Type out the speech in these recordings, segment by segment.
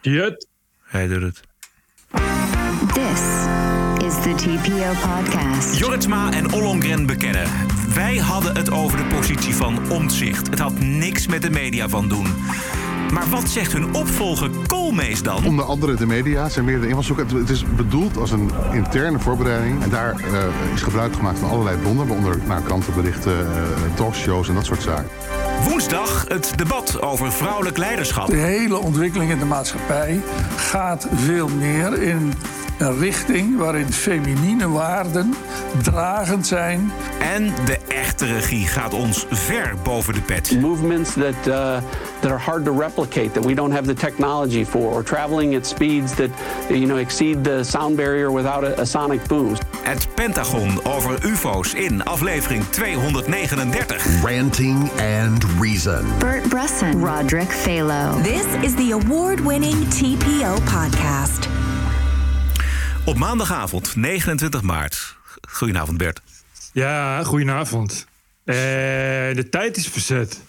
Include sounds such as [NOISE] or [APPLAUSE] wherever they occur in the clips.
Doet hij doet het. This is the TPO podcast. Jorritsma en Ollongren bekennen. Wij hadden het over de positie van omzicht. Het had niks met de media van doen. Maar wat zegt hun opvolger Koolmees dan? Onder andere de media zijn meerdere invalshoeken. Het- Het is bedoeld als een interne voorbereiding. En daar eh, is gebruik gemaakt van allerlei bronnen. Waaronder nou, krantenberichten, eh, talkshows en dat soort zaken. Woensdag het debat over vrouwelijk leiderschap. De hele ontwikkeling in de maatschappij gaat veel meer in een richting waarin feminine waarden dragend zijn. En de echte regie gaat ons ver boven de pet. movements that uh, that are hard to replicate that we don't have the technology for or traveling at speeds that you know exceed the sound barrier without a, a sonic boom Het Pentagon over UFO's in aflevering 239. Ranting and Reason. Bert Bresson, Roderick Phalo. This is the award winning TPO podcast. Op maandagavond 29 maart. Goedenavond Bert. Ja, goedenavond. Eh, de tijd is verzet.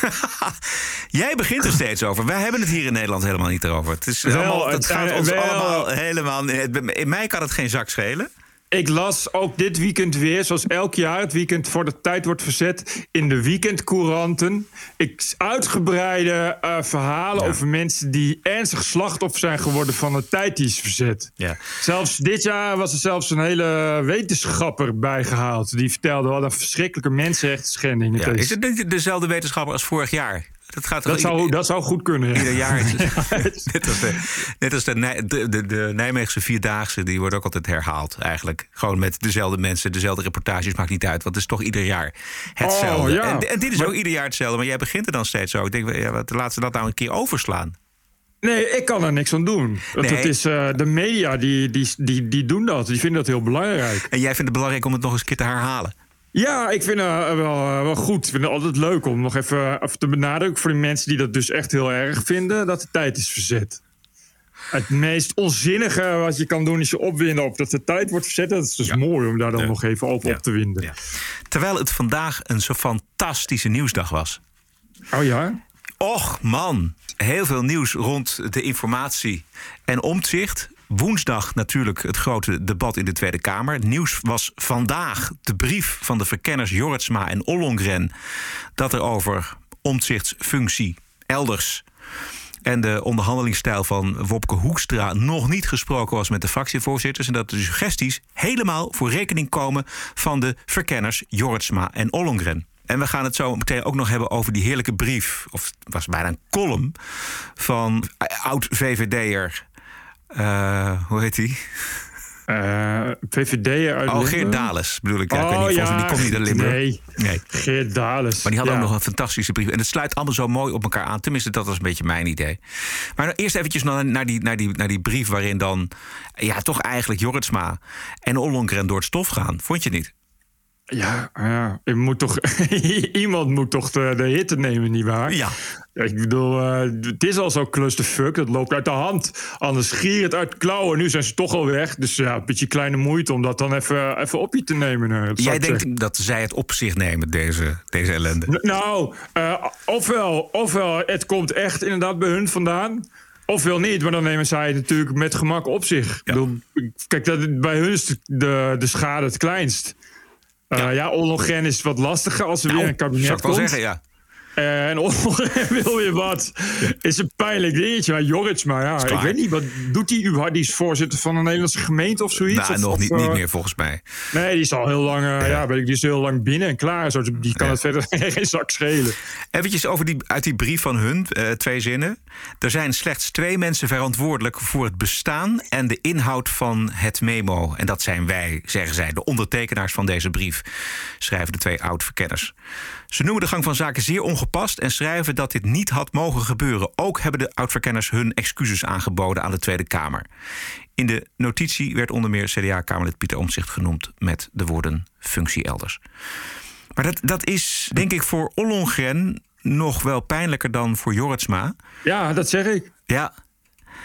[LAUGHS] Jij begint er steeds over. Wij hebben het hier in Nederland helemaal niet over. Het, is Wel, allemaal, het het- gaat ons wel. allemaal helemaal... In mij kan het geen zak schelen. Ik las ook dit weekend weer, zoals elk jaar het weekend voor de tijd wordt verzet, in de weekendcouranten. Ik, uitgebreide eh, verhalen Ja. over mensen die ernstig slachtoffer zijn geworden van de tijd die is verzet. Ja. Zelfs dit jaar was er zelfs een hele wetenschapper bijgehaald. Die vertelde wat een verschrikkelijke mensenrechten Ja, is het niet dezelfde wetenschapper als vorig jaar? Dat, gaat dat, zou, ieder, dat zou goed kunnen. ja. ieder jaar. is [LAUGHS] [LAUGHS] net als, de, net als de, de, de, de Nijmeegse Vierdaagse, die wordt ook altijd herhaald eigenlijk. Gewoon met dezelfde mensen, dezelfde reportages, maakt niet uit. Want het is toch ieder jaar hetzelfde. Oh, ja. en, en dit is Maar- ook ieder jaar hetzelfde. Maar jij begint er dan steeds zo. Ik denk, ja, wat, laten ze dat nou een keer overslaan. Nee, ik kan er niks aan doen. Want Nee. het is, eh, de media die, die, die, die doen dat. Die vinden dat heel belangrijk. En jij vindt het belangrijk om het nog eens een keer te herhalen. Ja, ik vind het wel, eh, wel goed. Ik vind het altijd leuk om nog even, even te benadrukken voor de mensen die dat dus echt heel erg vinden, dat de tijd is verzet. Het meest onzinnige wat je kan doen is je opwinden op dat de tijd wordt verzet. Dat is dus mooi om daar dan nog even over Ja. op te winden. Terwijl het vandaag een zo fantastische nieuwsdag was. Oh ja? Och man, heel veel nieuws rond de informatie en omzicht. Woensdag natuurlijk het grote debat in de Tweede Kamer. Nieuws was vandaag de brief van de verkenners Jorritsma en Ollongren... dat er over omzichtsfunctie elders en de onderhandelingsstijl van Wopke Hoekstra nog niet gesproken was met de fractievoorzitters. En dat de suggesties helemaal voor rekening komen van de verkenners Jorritsma en Ollongren. En we gaan het zo meteen ook nog hebben over die heerlijke brief, of het was bijna een column, van oud-VVD'er. Eh, hoe heet die? Eh VVD uit Oh. Geert Dales bedoel ik. Ja, ik weet Oh, niet, ja. die komt niet uit Limburg. Nee. nee. Geert Dales. Maar die had Ja. ook nog een fantastische brief. En het sluit allemaal zo mooi op elkaar aan. Tenminste, dat was een beetje mijn idee. Maar nou eerst eventjes naar, naar, die, naar, die, naar die brief... waarin dan ja, toch eigenlijk Jorritsma en Ollongren door het stof gaan. Vond je niet? Ja, ja, je moet toch, [LAUGHS] iemand moet toch de, de hitte nemen, nietwaar? Ja. Ik bedoel, eh, het is al zo clusterfuck, dat loopt uit de hand. Anders gier het uit klauwen. Nu zijn ze toch al weg. Dus ja, een beetje kleine moeite om dat dan even, even op je te nemen. zou Jij denkt zeggen. dat zij het op zich nemen, deze, deze ellende. N- Nou, eh, ofwel, ofwel het komt echt inderdaad bij hun vandaan. Ofwel niet, maar dan nemen zij het natuurlijk met gemak op zich. Ik bedoel, kijk, dat, bij hun is de, de schade het kleinst. Eh, Ja. ja, is wat lastiger als er weer een kabinet zou ik wel komt. zeggen, ja. En Ollongren [LAUGHS] wil je wat. Is een pijnlijk dingetje. Maar Jorritsma, ja, ik weet niet. Wat doet hij überhaupt? Die is voorzitter van een Nederlandse gemeente of zoiets? Nou, Of- nog of, niet, eh, niet meer volgens mij. Nee, die is al heel lang, eh, ja. weet ik, die is heel lang binnen en klaar. Zo, die kan Ja. het verder [LAUGHS] geen zak schelen. Eventjes over die, uit die brief van hun, eh, twee zinnen. Er zijn slechts twee mensen verantwoordelijk voor het bestaan en de inhoud van het memo. En dat zijn wij, zeggen zij, de ondertekenaars van deze brief, schrijven de twee oud-verkenners. Ze noemen de gang van zaken zeer ongepast en schrijven dat dit niet had mogen gebeuren. Ook hebben de oud-verkenners hun excuses aangeboden aan de Tweede Kamer. In de notitie werd onder meer CDA-Kamerlid Pieter Omtzigt genoemd met de woorden functie elders. Maar dat, dat is, denk ik, voor Ollongren nog wel pijnlijker dan voor Jorritsma. Ja, dat zeg ik. Ja.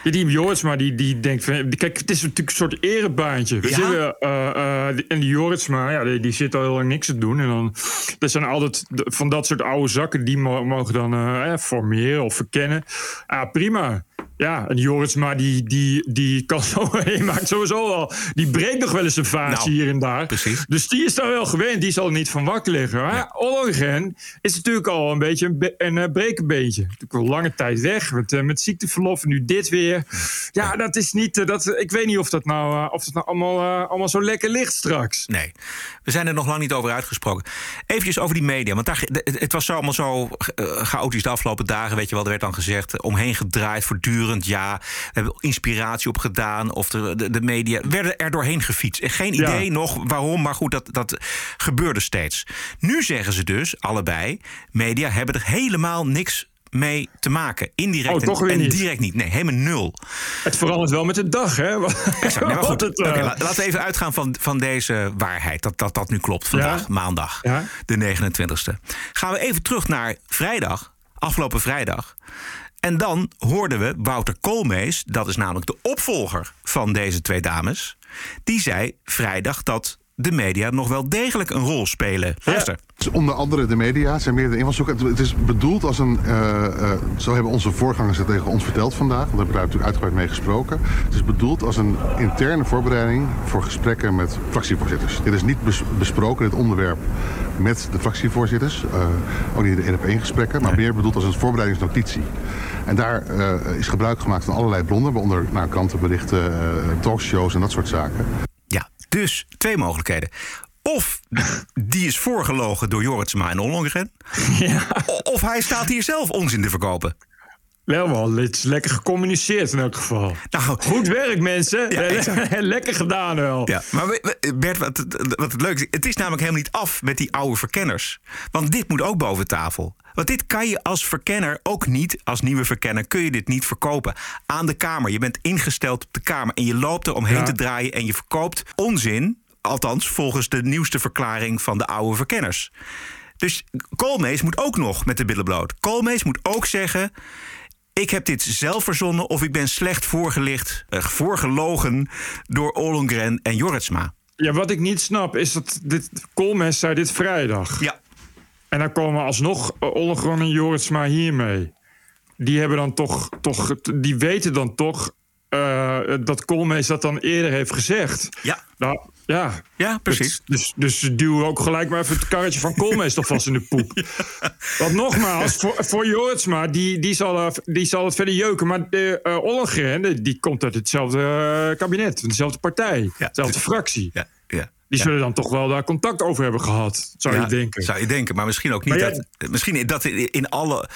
Ja, die Joritsma die, die denkt van... Kijk, het is natuurlijk een soort erebaantje. We Ja? zitten, eh, en die Joritsma, ja, die, die zit al heel lang niks te doen. En dan er zijn altijd van dat soort oude zakken... die mo- mogen dan eh, formeren of verkennen. Ja, prima. Ja, en Joritsma die, die, die kan [LAUGHS] zo... Die maakt sowieso al... Die breekt nog wel eens een vaatje Nou, hier en daar. precies. Dus die is daar wel gewend. Die zal er niet van wakker liggen. Maar ja. Ollongren is natuurlijk al een beetje een, be- een brekenbeentje. Natuurlijk al lange tijd weg. Met, met ziekteverlof en nu dit weer. Ja, dat is niet... eh, dat, ik weet niet of dat nou, eh, of dat nou allemaal, eh, allemaal zo lekker ligt straks. Nee, we zijn er nog lang niet over uitgesproken. Even over die media, want daar, het, was zo allemaal zo chaotisch de afgelopen dagen. Weet je wel, er werd dan gezegd, omheen gedraaid, voortdurend. Ja, we hebben inspiratie op gedaan. Of de, de, de media werden er doorheen gefietst. En Geen Ja. idee nog waarom, maar goed, dat, dat gebeurde steeds. Nu zeggen ze dus, allebei, media hebben er helemaal niks mee te maken. Indirect Oh, en- direct niet. Nee, helemaal nul. Het verandert wel met de dag, hè? Exact. [LAUGHS] Nee, maar goed, het, eh, laten we even uitgaan van, van deze waarheid. Dat, dat dat nu klopt vandaag, Ja. maandag, Ja. de 29e. Gaan we even terug naar vrijdag, afgelopen vrijdag. En dan hoorden we Wouter Koolmees, dat is namelijk de opvolger van deze twee dames. Die zei vrijdag dat de media nog wel degelijk een rol spelen. Luister. Onder andere de media zijn meerdere invalshoeken. Het- Het is bedoeld als een. eh, eh, zo hebben onze voorgangers het tegen ons verteld vandaag. Want we hebben daar natuurlijk uitgebreid mee gesproken. Het is bedoeld als een interne voorbereiding voor gesprekken met fractievoorzitters. Dit is niet bes- besproken, dit onderwerp, met de fractievoorzitters. Eh, ook niet in de één op één gesprekken, maar meer bedoeld als een voorbereidingsnotitie. En daar is gebruik gemaakt van allerlei bronnen, waaronder nou, krantenberichten, talkshows en dat soort zaken. Ja, dus twee mogelijkheden. Of die is voorgelogen door Jorritsma en Ollongren. [LAUGHS] O- Of hij staat hier zelf onzin te verkopen. Wel, wel, het is lekker gecommuniceerd in elk geval. Nou, Goed werk, mensen. Ja, [LAUGHS] lekker gedaan wel. Ja, maar Bert, wat, het- wat het leuke is, het is namelijk helemaal niet af met die oude verkenners. Want dit moet ook boven tafel. Want dit kan je als verkenner ook niet, als nieuwe verkenner, kun je dit niet verkopen aan de Kamer. Je bent ingesteld op de Kamer en je loopt er omheen Ja. te draaien en je verkoopt onzin. Althans, volgens de nieuwste verklaring van de oude verkenners. Dus Koolmees moet ook nog met de billen bloot. Koolmees moet ook zeggen. Ik heb dit zelf verzonnen of ik ben slecht voorgelicht, eh, voorgelogen door Ollongren en Jorritsma. Ja, wat ik niet snap is dat dit Koolmees zei dit vrijdag. Ja, En dan komen alsnog eh, Ollengren en Joritsma hiermee. Die hebben dan toch, toch die weten dan toch eh, dat Koolmees dat dan eerder heeft gezegd. ja, Nou, ja. ja precies. Dus, dus duwen ook gelijk maar even het karretje van Koolmees toch vast in de poep. [LAUGHS] Want nogmaals, voor, voor Joritsma, die, die, zal, eh, die zal het verder jeuken. Maar de, eh Ollengren, die- komt uit hetzelfde eh, kabinet, dezelfde partij, Ja. dezelfde fractie. Ja, ja. Die zullen dan toch wel daar contact over hebben gehad, zou je denken. Zou je denken, maar misschien ook niet. Jij- dat, misschien dat in alle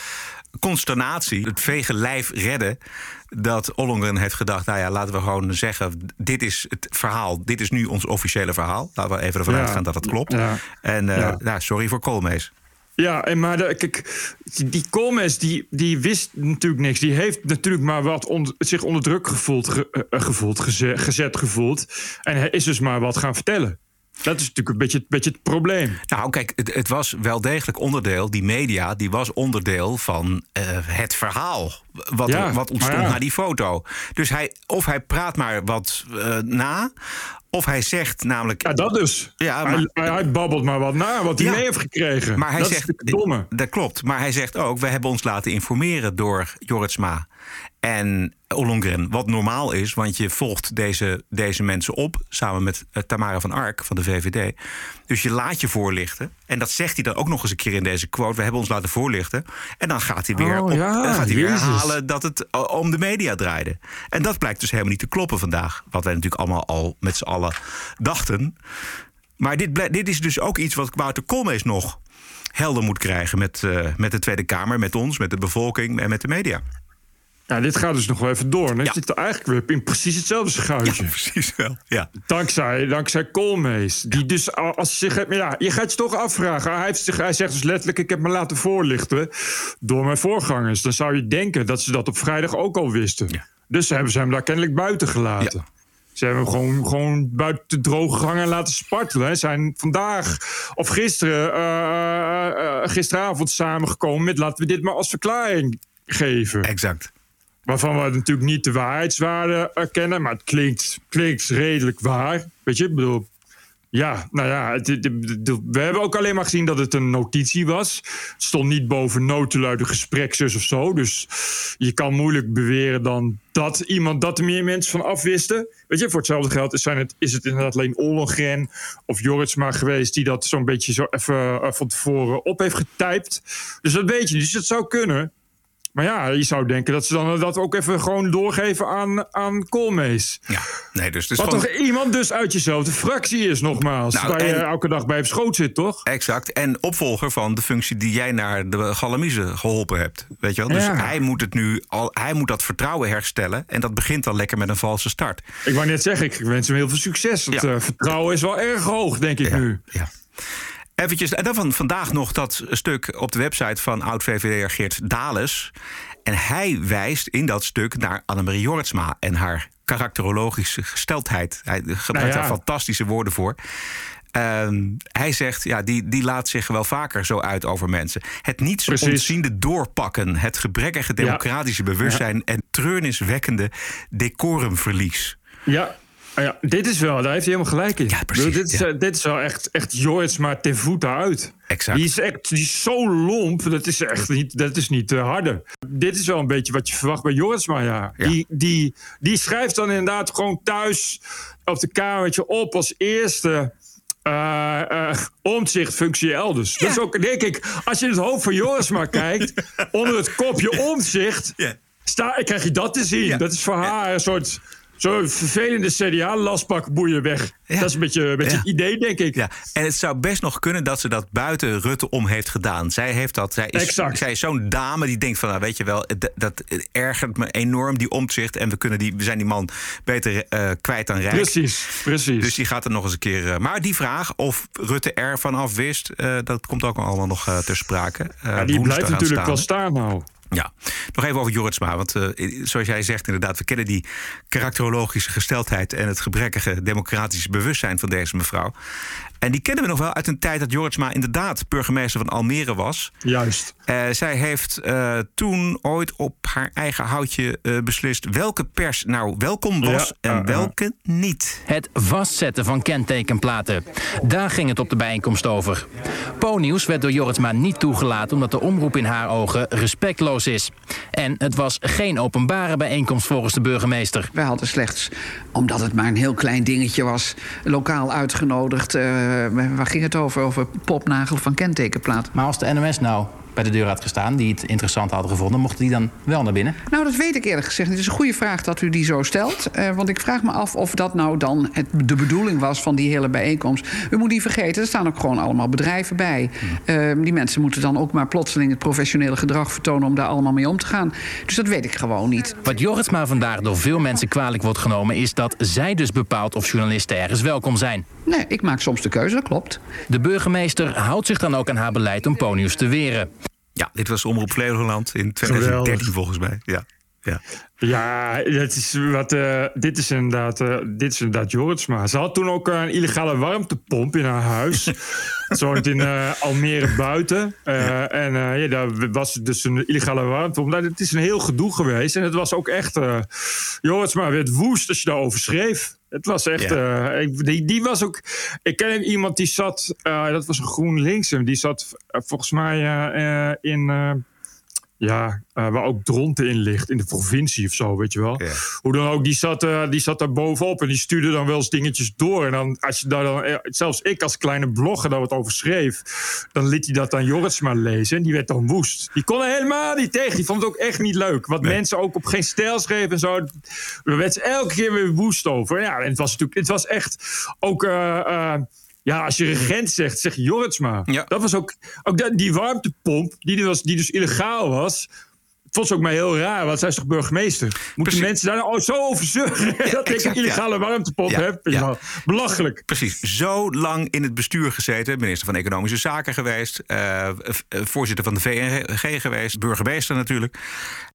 consternatie, het vege lijf redden. Dat Ollongren heeft gedacht: nou ja, laten we gewoon zeggen. dit is het verhaal. Dit is nu ons officiële verhaal. Laten we even ervan Ja. uitgaan dat dat klopt. Ja. En Ja. nou, sorry voor Koolmees. Ja, en maar de, kijk, die Koolmees die, die wist natuurlijk niks. Die heeft natuurlijk maar wat on- zich onder druk gevoeld, ge- eh, gevoeld geze- gezet gevoeld. En hij is dus maar wat gaan vertellen. Dat is natuurlijk een beetje, beetje het probleem. Nou, kijk, het, het was wel degelijk onderdeel. Die media, die was onderdeel van eh, het verhaal. Wat, Ja, wat ontstond ja. na die foto. Dus hij, of hij praat maar wat eh, na. Of hij zegt namelijk. Ja, dat dus. Ja, maar- hij, hij, hij babbelt maar wat na, wat hij Ja. mee heeft gekregen. Maar hij dat zegt, is domme. Dat klopt. Maar hij zegt ook: we hebben ons laten informeren door Jorritsma en Ollongren. Wat normaal is, want je volgt deze, deze mensen op samen met eh, Tamara van Ark van de VVD. Dus je laat je voorlichten. En dat zegt hij dan ook nog eens een keer in deze quote: we hebben ons laten voorlichten. En dan gaat hij weer, Oh, op, ja, dan gaat hij weer herhalen dat het eh, om de media draaide. En dat blijkt dus helemaal niet te kloppen vandaag. Wat wij natuurlijk allemaal al met z'n allen dachten. Maar dit, dit is dus ook iets wat Wouter Koolmees nog helder moet krijgen met, eh, met de Tweede Kamer, met ons, met de bevolking en met de media. Ja, dit gaat dus nog wel even door. Dan Ja. zit er eigenlijk weer in precies hetzelfde Ja, schuitje. precies wel. Ja. Dankzij, dankzij Koolmees. Die dus, als zich, ja, je gaat je toch afvragen. Hij, heeft zich, hij zegt dus letterlijk: Ik heb me laten voorlichten door mijn voorgangers. Dan zou je denken dat ze dat op vrijdag ook al wisten. Ja. Dus hebben ze hem daar kennelijk buiten gelaten. Ze hebben hem gewoon, gewoon buiten de droge gangen laten spartelen. Ze zijn vandaag of gisteren, eh, eh, gisteravond samengekomen met... laten we dit maar als verklaring geven. Exact. Waarvan we natuurlijk niet de waarheidswaarde erkennen. Maar het klinkt, klinkt redelijk waar. Weet je, ik bedoel. Ja, nou ja, we hebben ook alleen maar gezien dat het een notitie was. Het stond niet boven notenluide gesprekszus of zo. Dus je kan moeilijk beweren dan dat iemand dat er meer mensen van afwisten. Weet je, voor hetzelfde geld is, zijn het, is het inderdaad alleen Ollongren of Jorritsma geweest... die dat zo'n beetje zo even eh, van tevoren op heeft getypt. Dus dat weet je. Dus dat zou kunnen. Maar ja, je zou denken dat ze dan dat ook even gewoon doorgeven aan, aan Koolmees. Ja, nee, dus, dus Wat gewoon- toch iemand dus uit jezelfde fractie is, nogmaals. Nou, waar je elke dag bij op schoot zit, toch? Exact. En opvolger van de functie die jij naar de Galamiezen geholpen hebt. Weet je wel? Dus Ja. hij moet het nu al, hij moet dat vertrouwen herstellen. En dat begint dan lekker met een valse start. Ik wou net zeggen, ik wens hem heel veel succes. Het Ja. eh, vertrouwen is wel erg hoog, denk ik nu. Ja. Eventjes, en dan van vandaag nog dat stuk op de website van oud-VVD'er Geert Dales. En hij wijst in dat stuk naar Annemarie Jorritsma en haar karakterologische gesteldheid. Hij gebruikt Nou ja. daar fantastische woorden voor. Ehm, hij zegt, ja, die, die laat zich wel vaker zo uit over mensen. Het niets Precies. ontziende doorpakken, het gebrekkige democratische bewustzijn en treurniswekkende decorumverlies. Ja. Ah ja, dit is wel, daar heeft hij helemaal gelijk in. Ja, precies, Dit is, ja. eh, dit is wel echt, echt Joris, maar ten voeten uit. Exact. Die is, echt, die is zo lomp, dat is echt niet, dat is niet te harde. Dit is wel een beetje wat je verwacht bij Joris, maar ja. Ja. Die, die, die schrijft dan inderdaad gewoon thuis op de kamertje op als eerste... eh eh omzicht functie elders. Dus ook, denk ik, als je in het hoofd van Joris maar kijkt... [LAUGHS] onder het kopje omzicht... Ja. Sta, krijg je dat te zien. Ja. Dat is voor haar een soort zo'n vervelende CDA-lastpak boeien weg. Ja. Dat is een beetje, een beetje Ja. het idee, denk ik. Ja, en het zou best nog kunnen dat ze dat buiten Rutte om heeft gedaan. Zij heeft dat. Zij is, Exact. zij is zo'n dame die denkt van, nou, weet je wel, dat, dat ergert me enorm die omzicht en we kunnen die, we zijn die man beter eh, kwijt dan rijk. Precies, precies. Dus die gaat er nog eens een keer. eh, maar die vraag of Rutte er vanaf wist, eh, dat komt ook allemaal nog ter sprake. Ja, die blijft natuurlijk wel staan nou. Ja, nog even over Jorritsma. Want eh, zoals jij zegt, inderdaad, we kennen die karakterologische gesteldheid en het gebrekkige democratische bewustzijn van deze mevrouw. En die kennen we nog wel uit een tijd dat Jorritsma inderdaad burgemeester van Almere was. Juist. Eh, zij heeft eh, toen ooit op haar eigen houtje eh, beslist welke pers nou welkom was Ja, en welke niet. Het vastzetten van kentekenplaten. Daar ging het op de bijeenkomst over. Po-nieuws werd door Jorritsma niet toegelaten omdat de omroep in haar ogen respectloos is. En het was geen openbare bijeenkomst volgens de burgemeester. Wij hadden slechts, omdat het maar een heel klein dingetje was, lokaal uitgenodigd. Eh, waar ging het over? Over popnagel van kentekenplaat. Maar als de NOS nou bij de deur had gestaan, die het interessant hadden gevonden, mochten die dan wel naar binnen? Nou, dat weet ik eerlijk gezegd. Het is een goede vraag dat u die zo stelt. Eh, want ik vraag me af of dat nou dan het, de bedoeling was van die hele bijeenkomst. U moet niet vergeten, er staan ook gewoon allemaal bedrijven bij. Eh, die mensen moeten dan ook maar plotseling het professionele gedrag vertonen om daar allemaal mee om te gaan. Dus dat weet ik gewoon niet. Wat Jorritsma vandaag door veel mensen kwalijk wordt genomen, is dat zij dus bepaalt of journalisten ergens welkom zijn. Nee, ik maak soms de keuze, dat klopt. De burgemeester houdt zich dan ook aan haar beleid om Po-nieuws te weren. Ja, dit was Omroep Flevoland in 2013 Geweldig. volgens mij. Ja. Ja. Ja, het is wat, eh, dit is inderdaad, eh, dit is inderdaad Jorritsma. Ze had toen ook een illegale warmtepomp in haar huis. Ze woont in eh, Almere buiten. Eh, En eh, ja, daar was dus een illegale warmtepomp. Nou, het is een heel gedoe geweest. En het was ook echt... eh Jorritsma werd woest als je daarover schreef. Het was echt... Ja. eh, ik- die, die was ook... Ik ken iemand die zat... eh, dat was een GroenLinks. Die zat eh, volgens mij in... ja, eh, waar ook Dronten in ligt, in de provincie of zo, weet je wel. Ja. Hoe dan ook, die zat, eh, die zat daar bovenop en die stuurde dan wel eens dingetjes door. En dan, als je daar dan, eh, zelfs ik als kleine blogger daar wat over schreef, dan liet hij dat aan Joris lezen en die werd dan woest. Die kon er helemaal niet tegen, die vond het ook echt niet leuk. Wat mensen ook op geen stijl schreven en zo, daar werd ze elke keer weer woest over. Ja, en het was natuurlijk, het was echt ook. Ja, als je regent zegt, zeg Jorritsma. Ja. Dat was ook, ook dat, die warmtepomp, die, was, die dus illegaal was. vond ze ook maar heel raar, want zij is toch burgemeester? Moeten Precies. mensen daar nou zo over zeuren [LAUGHS] dat ik een illegale warmtepomp Ja, heb? Ja. Belachelijk. Precies, zo lang in het bestuur gezeten. Minister van Economische Zaken geweest. eh, eh, voorzitter van de VNG geweest. Burgemeester natuurlijk.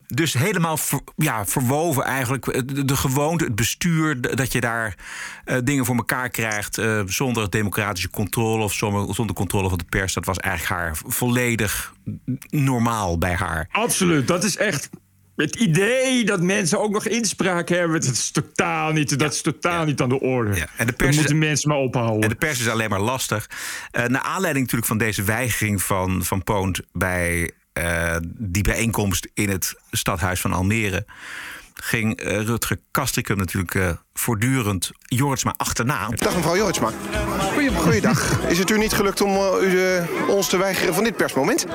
Dus helemaal ver- ja, verwoven eigenlijk. De, de gewoonte, het bestuur, dat je daar eh, dingen voor elkaar krijgt. eh, zonder democratische controle of zonder, zonder controle van de pers. Dat was eigenlijk haar volledig normaal bij haar. Absoluut, dat is echt. het idee dat mensen ook nog inspraak hebben, dat is totaal niet, dat is totaal niet aan de orde. Ja. En de pers is- moeten mensen maar ophouden. En de pers is alleen maar lastig. Eh naar aanleiding natuurlijk van deze weigering van, van Poont bij eh, die bijeenkomst in het stadhuis van Almere. ging eh, Rutger Kastrikum natuurlijk eh, voortdurend Jortsma achterna. Dag mevrouw Jortsma. Goeiedag. Is het u niet gelukt om eh, u, eh, ons te weigeren van dit persmoment?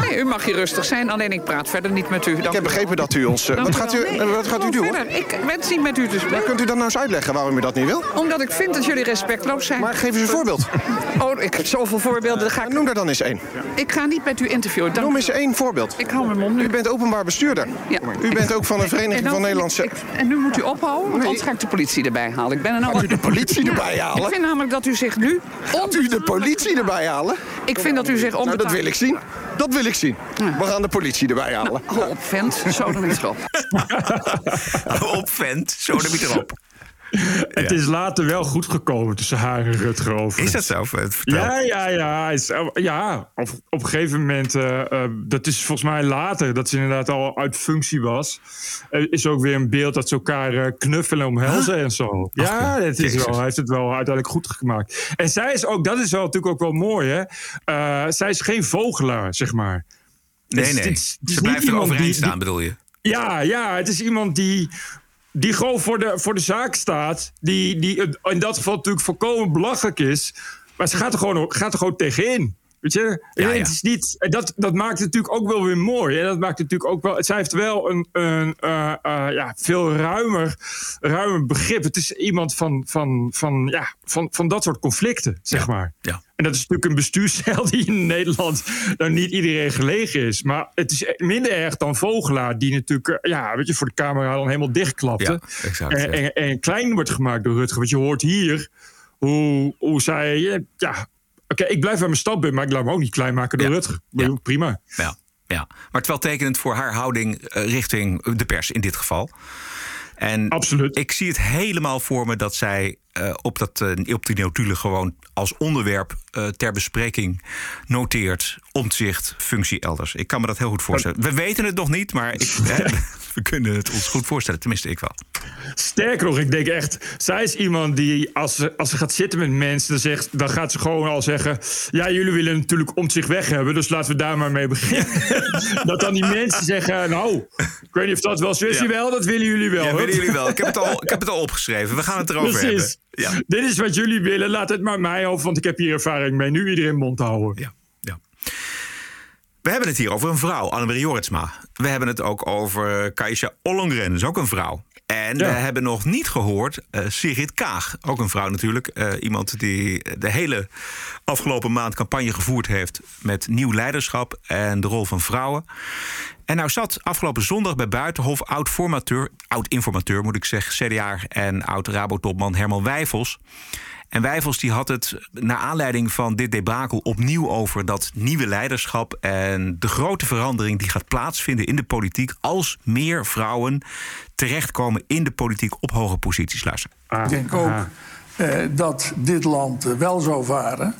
Nee, u mag hier rustig zijn, alleen ik praat verder niet met u. Ik heb begrepen dat u ons... eh, wat gaat u, wat gaat u doen? Verder. Ik wens niet met u te Maar spreken. kunt u dat nou eens uitleggen waarom u dat niet wil? Omdat ik vind dat jullie respectloos zijn. Maar geef eens een voorbeeld. Oh, ik heb zoveel voorbeelden. Dan ga ik... Noem daar dan eens één. ik ga niet met u interviewen. Dank Noem eens één voorbeeld. Ik hou mijn mond nu. U bent openbaar bestuurder. Ja. U bent ook van de En Vereniging dan van Nederlandse... ik- en nu moet u ophouden, want anders ga ik de politie erbij halen. Ik ben er nou... Gaat u de politie [LAUGHS] erbij Ik halen? vind namelijk dat u zich nu... Gaat u de politie erbij halen? Ik vind dat u zich Nou, onbetaald... dat wil ik zien. Dat wil ik zien. We gaan de politie erbij halen. Hou op, vent. Zo dan niet op. [LAUGHS] Op vent, zo de niet erop. [LAUGHS] Het is later wel goed gekomen tussen haar en Rutger over. Is dat zo? Vertel. Ja, ja, ja. Is- ja op, op een gegeven moment, eh, eh, dat is volgens mij later, dat ze inderdaad al uit functie was. Er is ook weer een beeld dat ze elkaar eh, knuffelen, omhelzen en zo. Ja, het is wel, hij heeft het wel uiteindelijk goed gemaakt. En zij is ook, dat is wel natuurlijk ook wel mooi, hè. Eh, zij is geen vogelaar, zeg maar. Nee, Het is- nee. het is- het is Ze blijft er overeind staan, bedoel je? Ja, ja, het is iemand die, die gewoon voor de, voor de zaak staat. Die, die in dat geval natuurlijk volkomen belachelijk is. Maar ze gaat er gewoon, gaat er gewoon tegenin. Weet je? Ja, En ja. Het is niet, en dat, dat maakt het natuurlijk ook wel weer mooi. En dat maakt het natuurlijk ook wel. Zij heeft wel een, een eh, eh, ja, veel ruimer, ruimer begrip. Het is iemand van, van, van, ja, van, van dat soort conflicten, zeg maar. Ja. En dat is natuurlijk een bestuurscel [LAUGHS] die in Nederland nou niet iedereen gelegen is. Maar het is minder erg dan Vogelaar, die natuurlijk eh, ja, weet je, voor de camera dan helemaal dichtklapte. Ja, exact, en, en, en klein wordt gemaakt door Rutger. Want je hoort hier hoe, hoe zij. eh, Ja, oké, ik blijf bij mijn standpunt, maar ik laat me ook niet klein maken door Ja. Rutger. Bedoel, Prima. Ja, ja. Maar het wel tekenend voor haar houding eh, richting de pers in dit geval. En Absoluut. ik zie het helemaal voor me dat zij eh, op, dat, eh, op die notulen gewoon als onderwerp eh, ter bespreking noteert omzicht, functie elders. Ik kan me dat heel goed voorstellen. We weten het nog niet, maar ik, hè, [LAUGHS] we kunnen het ons goed voorstellen. Tenminste, ik wel. Sterker nog, ik denk echt, zij is iemand die als ze, als ze gaat zitten met mensen, dan, zegt, dan gaat ze gewoon al zeggen: Ja, jullie willen natuurlijk om zich weg hebben, dus laten we daar maar mee beginnen. [LAUGHS] dat dan die mensen zeggen: Nou, ik weet niet of dat wel zo is. Ja. Jawel, dat willen jullie wel. Ja, willen jullie wel. Ik heb, het al, ik heb het al [LAUGHS] opgeschreven. We gaan het erover Precies. hebben. Ja. Dit is wat jullie willen, laat het maar mij over, want ik heb hier ervaring mee. Nu iedereen mond houden. Ja, ja. We hebben het hier over een vrouw, Annemarie Jorritsma. We hebben het ook over Kaisha Ollongren, dat is ook een vrouw. En Ja. we hebben nog niet gehoord eh, Sigrid Kaag, ook een vrouw natuurlijk. eh, iemand die de hele afgelopen maand campagne gevoerd heeft met nieuw leiderschap en de rol van vrouwen. En nou zat afgelopen zondag bij Buitenhof oud-formateur, oud-informateur moet ik zeggen, CDA en oud-Rabo-topman Herman Wijfels. En Wijfels die had het naar aanleiding van dit debakel opnieuw over dat nieuwe leiderschap en de grote verandering die gaat plaatsvinden in de politiek als meer vrouwen terechtkomen in de politiek op hoge posities. Luister. Ah, Ik denk ook ah. eh, dat dit land wel zou varen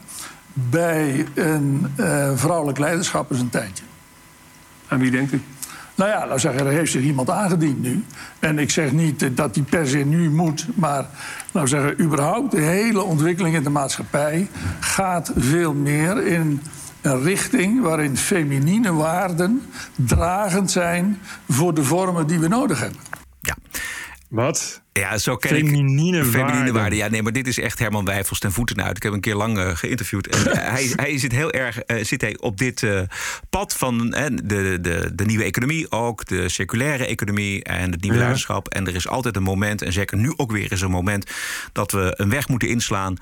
bij een eh, vrouwelijk leiderschap eens een tijdje. Aan wie denkt u? Nou ja, laat zeggen, er heeft zich iemand aangediend nu. En ik zeg niet eh, dat die per se nu moet, maar laat zeggen, überhaupt de hele ontwikkeling in de maatschappij gaat veel meer in een richting waarin feminine waarden dragend zijn voor de vormen die we nodig hebben. Ja. Wat? Ja, zo ken Feminine ik. Feminine waarden. Ja, nee, maar dit is echt Herman Wijfels ten voeten uit. Ik heb hem een keer lang eh, geïnterviewd. En eh, hij, [LAUGHS] hij zit heel erg eh, zit hij op dit pad van de, de, de nieuwe economie ook, de circulaire economie en het nieuwe Ja. leiderschap. En er is altijd een moment, en zeker nu ook weer is een moment, dat we een weg moeten inslaan.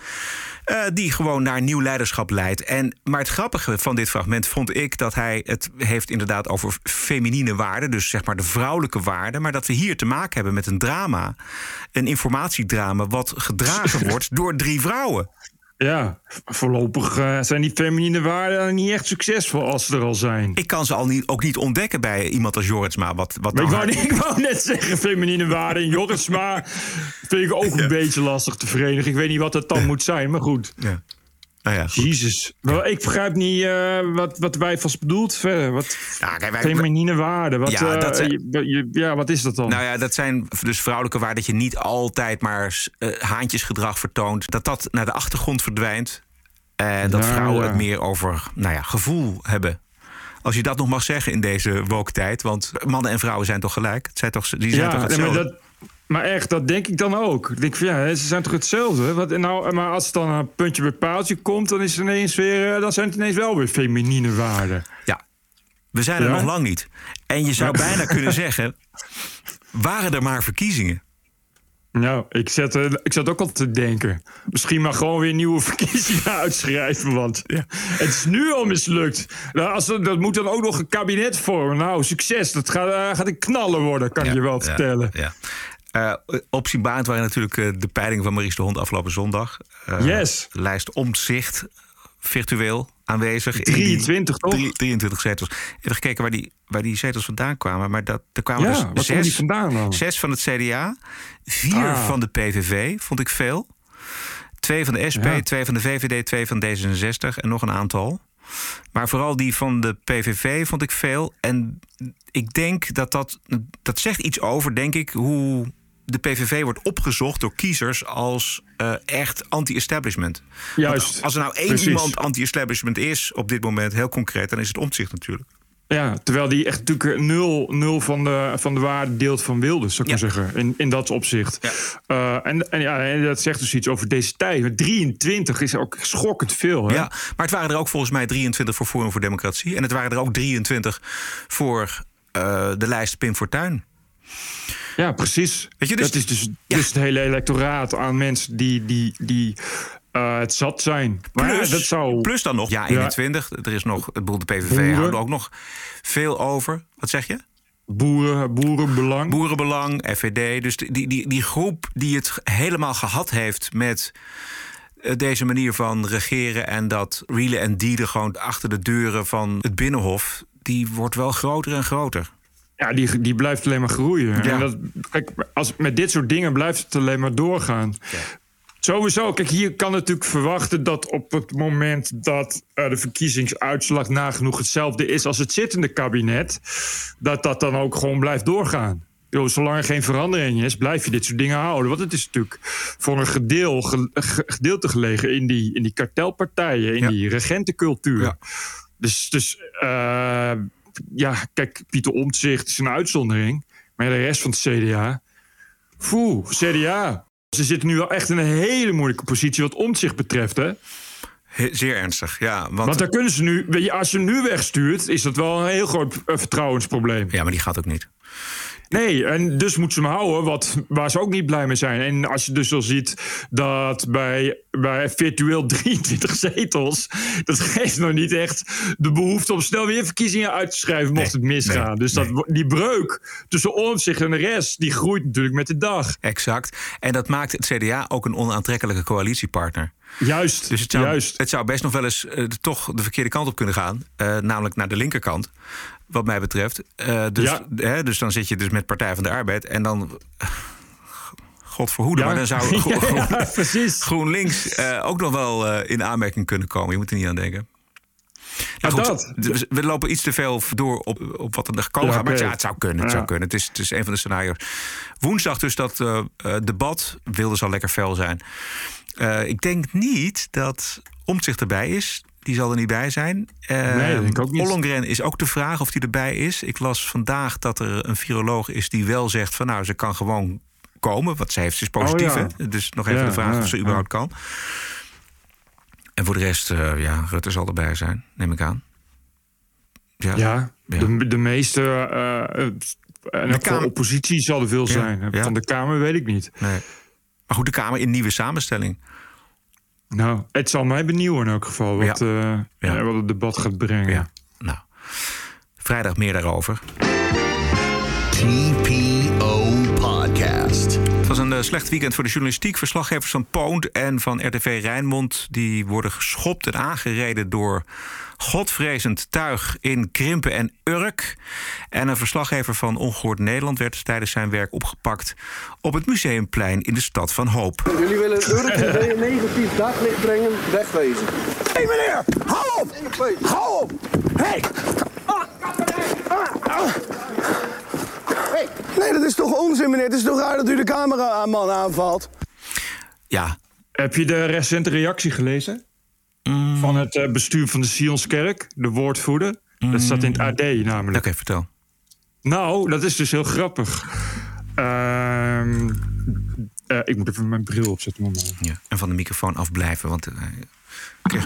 die gewoon naar nieuw leiderschap leidt. En, maar het grappige van dit fragment vond ik dat hij het heeft inderdaad over feminine waarden. Dus zeg maar de vrouwelijke waarden. Maar dat we hier te maken hebben met een drama. Een informatiedrama wat gedragen wordt door drie vrouwen. Ja, voorlopig eh, zijn die feminine waarden niet echt succesvol als ze er al zijn. Ik kan ze al niet, ook niet ontdekken bij iemand als Jorritsma. Wat, wat Maar ik wou, haar- [LAUGHS] ik wou net zeggen, feminine waarden en Jorritsma vind ik ook een beetje lastig te verenigen. Ik weet niet wat het dan moet zijn, maar goed. Ja. Nou ja, Jezus. Ik begrijp niet eh, wat, wat wij vast bedoelt verder. Wat kijk, wij- feminine waarden. Wat, Ja, eh, dat zijn- je- je- ja, wat is dat dan? Nou ja, dat zijn dus vrouwelijke waarden dat je niet altijd maar eh, haantjesgedrag vertoont. Dat dat naar de achtergrond verdwijnt. En dat Ja, vrouwen ja. het meer over nou ja, gevoel hebben. Als je dat nog mag zeggen in deze woke tijd. Want mannen en vrouwen zijn toch gelijk? Het zijn toch, die zijn ja, toch hetzelfde? Maar, dat, echt, dat denk ik dan ook. Ik denk van ja, ze zijn toch hetzelfde? Wat, nou, maar als het dan een puntje bij paaltje komt, dan, is het ineens weer, eh, dan zijn het ineens wel weer feminine waarden. Ja, we zijn er Ja? nog lang niet. En je zou Ja. bijna [LAUGHS] kunnen zeggen... waren er maar verkiezingen? Nou, ik zat, eh, ik zat ook al te denken. Misschien maar gewoon weer nieuwe [LAUGHS] verkiezingen uitschrijven. Want het is nu al mislukt. Nou, als er, dat moet dan ook nog een kabinet vormen. Nou, succes. Dat gaat, eh, gaat een knallen worden, kan je wel vertellen. Opzienbarend waren natuurlijk eh, de peilingen van Maurice de Hond afgelopen zondag. Eh, Yes. Lijst omzicht virtueel aanwezig. in die 23 toch? drie- 23 zetels. Even gekeken waar die, waar die zetels vandaan kwamen. Maar dat, er kwamen Ja, dus zes, die vandaan dan? zes van het CDA, vier Ah. van de PVV, vond ik veel. Twee van de SP, Ja. twee van de VVD, twee van D66 en nog een aantal. Maar vooral die van de PVV vond ik veel. En ik denk dat dat, dat zegt iets over, denk ik, hoe de PVV wordt opgezocht door kiezers als eh, echt anti-establishment. Juist. Want Als er nou één Precies. iemand anti-establishment is op dit moment, heel concreet, dan is het omzicht natuurlijk. Ja, terwijl die echt natuurlijk nul, nul van, de, van de waarde deelt van Wilders, zou ik maar zeggen. In, in dat opzicht. Eh, en, en, ja, en dat zegt dus iets over deze tijd. 23 is ook schokkend veel. Hè? Ja, maar het waren er ook volgens mij 23 voor Forum voor Democratie. En het waren er ook 23 voor eh, de lijst Pim Fortuyn. Ja, precies. Weet je, dus- dat is dus, dus het hele electoraat aan mensen die, die, die eh, het zat zijn. Maar Plus, ja, dat zou... plus dan nog, ja, 21. Er is nog, ik bedoel, de PVV Boeren. houden ook nog veel over. Wat zeg je? Boeren, boerenbelang. Boerenbelang, FVD. Dus die, die, die groep die het helemaal gehad heeft met eh, deze manier van regeren... en dat realen en dealen gewoon achter de deuren van het Binnenhof... die wordt wel groter en groter. Ja, die, die blijft alleen maar groeien. Ja. En dat, kijk, als, met dit soort dingen blijft het alleen maar doorgaan. Sowieso, kijk, hier kan natuurlijk verwachten dat op het moment dat eh, de verkiezingsuitslag nagenoeg hetzelfde is als het zittende kabinet, dat dat dan ook gewoon blijft doorgaan. Yo, zolang er geen verandering is, blijf je dit soort dingen houden. Want het is natuurlijk voor een gedeel, ge- ge- gedeelte gelegen in die, in die kartelpartijen, in die regentencultuur. Dus, dus eh, ja, kijk, Pieter Omtzigt is een uitzondering. Maar de rest van het CDA. Foe, CDA. Ze zitten nu wel echt in een hele moeilijke positie wat Omtzigt betreft, hè? He- zeer ernstig, ja. Want, Want daar kunnen ze nu, als je hem nu wegstuurt, is dat wel een heel groot eh, vertrouwensprobleem. Ja, maar die gaat ook niet. Nee, en dus moeten ze hem houden, wat, waar ze ook niet blij mee zijn. En als je dus al ziet dat bij, bij virtueel [LAUGHS] 23 zetels... dat geeft nog niet echt de behoefte om snel weer verkiezingen uit te schrijven... mocht het misgaan. nee, dus dat, die breuk tussen Omtzigt en de rest... die groeit natuurlijk met de dag. Exact. En dat maakt het CDA ook een onaantrekkelijke coalitiepartner. Juist, Dus het zou, juist. Het zou best nog wel eens eh, toch de verkeerde kant op kunnen gaan. eh, namelijk naar de linkerkant, wat mij betreft. Eh, dus, Ja. hè, dus dan zit je dus met Partij van de Arbeid. En dan... God verhoede, Ja. maar dan zou [LAUGHS] Ja. GroenLinks eh, ook nog wel eh, in aanmerking kunnen komen. Je moet er niet aan denken. Goed, dat. we- lopen iets te veel door op, op wat er nog kan Ja, gaan. Maar ja, het zou kunnen. Het Ja. zou kunnen. Het is, het is een van de scenario's. Woensdag dus dat debat. Wilde zal lekker fel zijn. Ik denk niet dat Omtzigt erbij is. Die zal er niet bij zijn. Eh, Nee, ik ook niet. Ollongren is ook de vraag of die erbij is. Ik las vandaag dat er een viroloog is die wel zegt... van nou, ze kan gewoon komen. Wat ze heeft, ze is positief. Oh, ja. hè? Dus nog even Ja, de vraag ja, of ze überhaupt kan. En voor de rest, eh, ja, Rutte zal erbij zijn, neem ik aan. Ja, Ja, De, de meeste... eh, en Kamer- voor oppositie zal er veel zijn. Van de Kamer weet ik niet. Nee. Maar goed, de Kamer in nieuwe samenstelling. Nou, het zal mij benieuwen in elk geval wat, eh, ja, wat het debat gaat brengen. Ja. Nou, vrijdag meer daarover. TPO slecht weekend voor de journalistiek. Verslaggevers van Poont en van RTV Rijnmond... die worden geschopt en aangereden door godvrezend tuig in Krimpen en Urk. En een verslaggever van Ongehoord Nederland... werd tijdens zijn werk opgepakt op het Museumplein in de stad van Hoop. Jullie willen Urk een [LAUGHS] negatief daglicht brengen, wegwezen. Hé hey meneer, hou op! Hou op! Hé! Hey. Hey. Nee, dat is toch onzin, meneer? Het is toch raar dat u de cameraman aanvalt? Ja. Heb je de recente reactie gelezen? Mm. Van het uh, bestuur van de Sionskerk, de woordvoerder. Mm. Dat staat in het AD namelijk. Oké, okay, vertel. Nou, dat is dus heel grappig. Uh, uh, ik moet even mijn bril opzetten. Moment. Ja, en van de microfoon afblijven, want...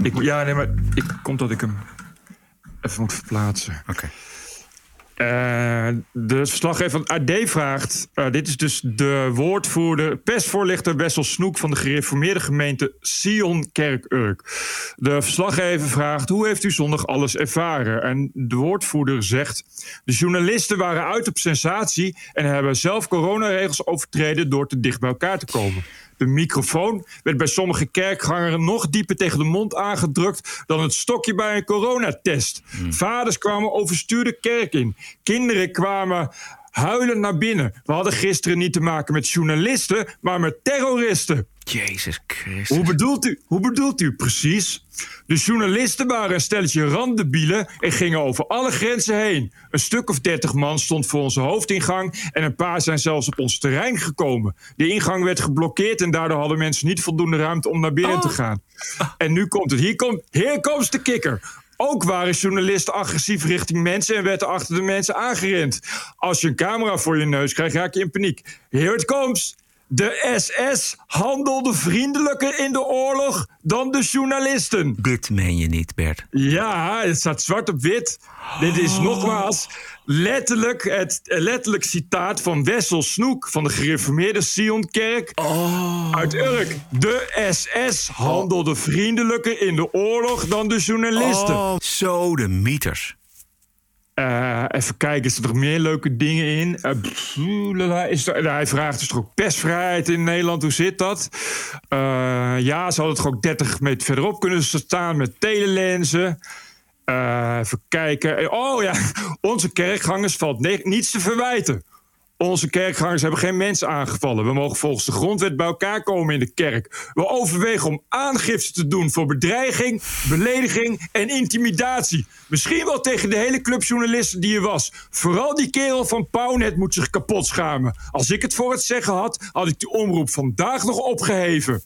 Ik, ja, nee, maar ik, komt dat ik hem even moet verplaatsen. Oké. Uh, de verslaggever van AD vraagt... Uh, dit is dus de woordvoerder, pestvoorlichter Wessel Snoek... van de gereformeerde gemeente Sion Kerk-Urk. De verslaggever vraagt... hoe heeft u zondag alles ervaren? En de woordvoerder zegt... de journalisten waren uit op sensatie... en hebben zelf coronaregels overtreden... door te dicht bij elkaar te komen. De microfoon werd bij sommige kerkgangeren nog dieper tegen de mond aangedrukt dan het stokje bij een coronatest. Hmm. Vaders kwamen overstuur de kerk in. Kinderen kwamen huilend naar binnen. We hadden gisteren niet te maken met journalisten, maar met terroristen. Jezus Christus. Hoe bedoelt u, hoe bedoelt u precies? De journalisten waren een stelletje randebielen en gingen over alle grenzen heen. Een stuk of dertig man stond voor onze hoofdingang en een paar zijn zelfs op ons terrein gekomen. De ingang werd geblokkeerd en daardoor hadden mensen niet voldoende ruimte om naar binnen te gaan. En nu komt het. Hier komt, hier komt de kikker. Ook waren journalisten agressief richting mensen en werden achter de mensen aangerend. Als je een camera voor je neus krijgt, raak je in paniek. Here it comes. De SS handelde vriendelijker in de oorlog dan de journalisten. Dit meen je niet, Bert. Ja, het staat zwart op wit. Dit is nogmaals letterlijk het letterlijk citaat van Wessel Snoek van de gereformeerde Sionkerk uit Urk. De SS handelde vriendelijker in de oorlog dan de journalisten. Oh, zo de mieters. Uh, even kijken, is er nog meer leuke dingen in? Pff, is er, hij vraagt dus ook persvrijheid in Nederland, hoe zit dat? Uh, ja, ze hadden toch ook 30 meter verderop kunnen staan met telelenzen. even kijken. Oh ja, [LAUGHS] onze kerkgangers valt niets te verwijten. Onze kerkgangers hebben geen mensen aangevallen. We mogen volgens de grondwet bij elkaar komen in de kerk. We overwegen om aangifte te doen voor bedreiging, belediging en intimidatie. Misschien wel tegen de hele club journalisten die er was. Vooral die kerel van Pauwnet moet zich kapot schamen. Als ik het voor het zeggen had, had ik die omroep vandaag nog opgeheven.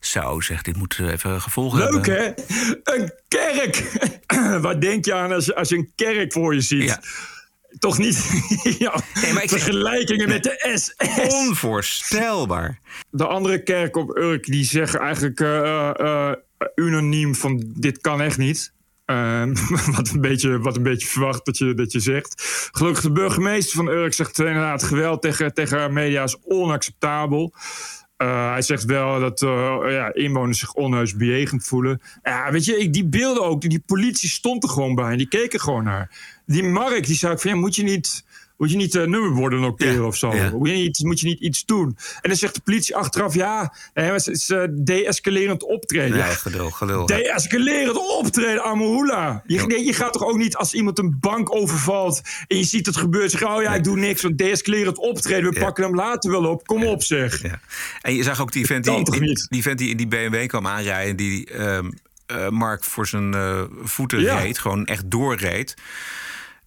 Zo, zeg, dit moet even gevolgen Leuk, hebben. hè? Een kerk! [CLEARS THROAT] Waar denk je aan als als je een kerk voor je ziet? Ja toch niet [LAUGHS] ja, nee, maar ik vergelijkingen met de SS. Onvoorstelbaar. De andere kerk op Urk die zeggen eigenlijk uh, uh, unaniem van dit kan echt niet. Uh, [LAUGHS] wat, een beetje, wat een beetje verwacht dat je, dat je zegt. Gelukkig de burgemeester van Urk zegt inderdaad geweld tegen, tegen media is onacceptabel. Uh, hij zegt wel dat uh, ja, inwoners zich onheus bejegend voelen. Ja, weet je, die beelden ook, die politie stond er gewoon bij en die keken gewoon naar. Die Mark, die zei van, ja, moet je niet, moet je niet uh, nummerborden noteren ja, of zo? Ja. Moet, je niet, moet je niet iets doen? En dan zegt de politie achteraf, ja, het is de-escalerend optreden. Nee, gedul, gedul. De-escalerend optreden, Amahula. Je, nee, je gaat toch ook niet als iemand een bank overvalt en je ziet het gebeuren, zeg oh ja, ik doe niks, want de-escalerend optreden, we ja. pakken hem later wel op. Kom op, zeg. En je zag ook die vent die, die, die, vent die in die BMW kwam aanrijden, die um, uh, Mark voor zijn uh, voeten reed, gewoon echt doorreed.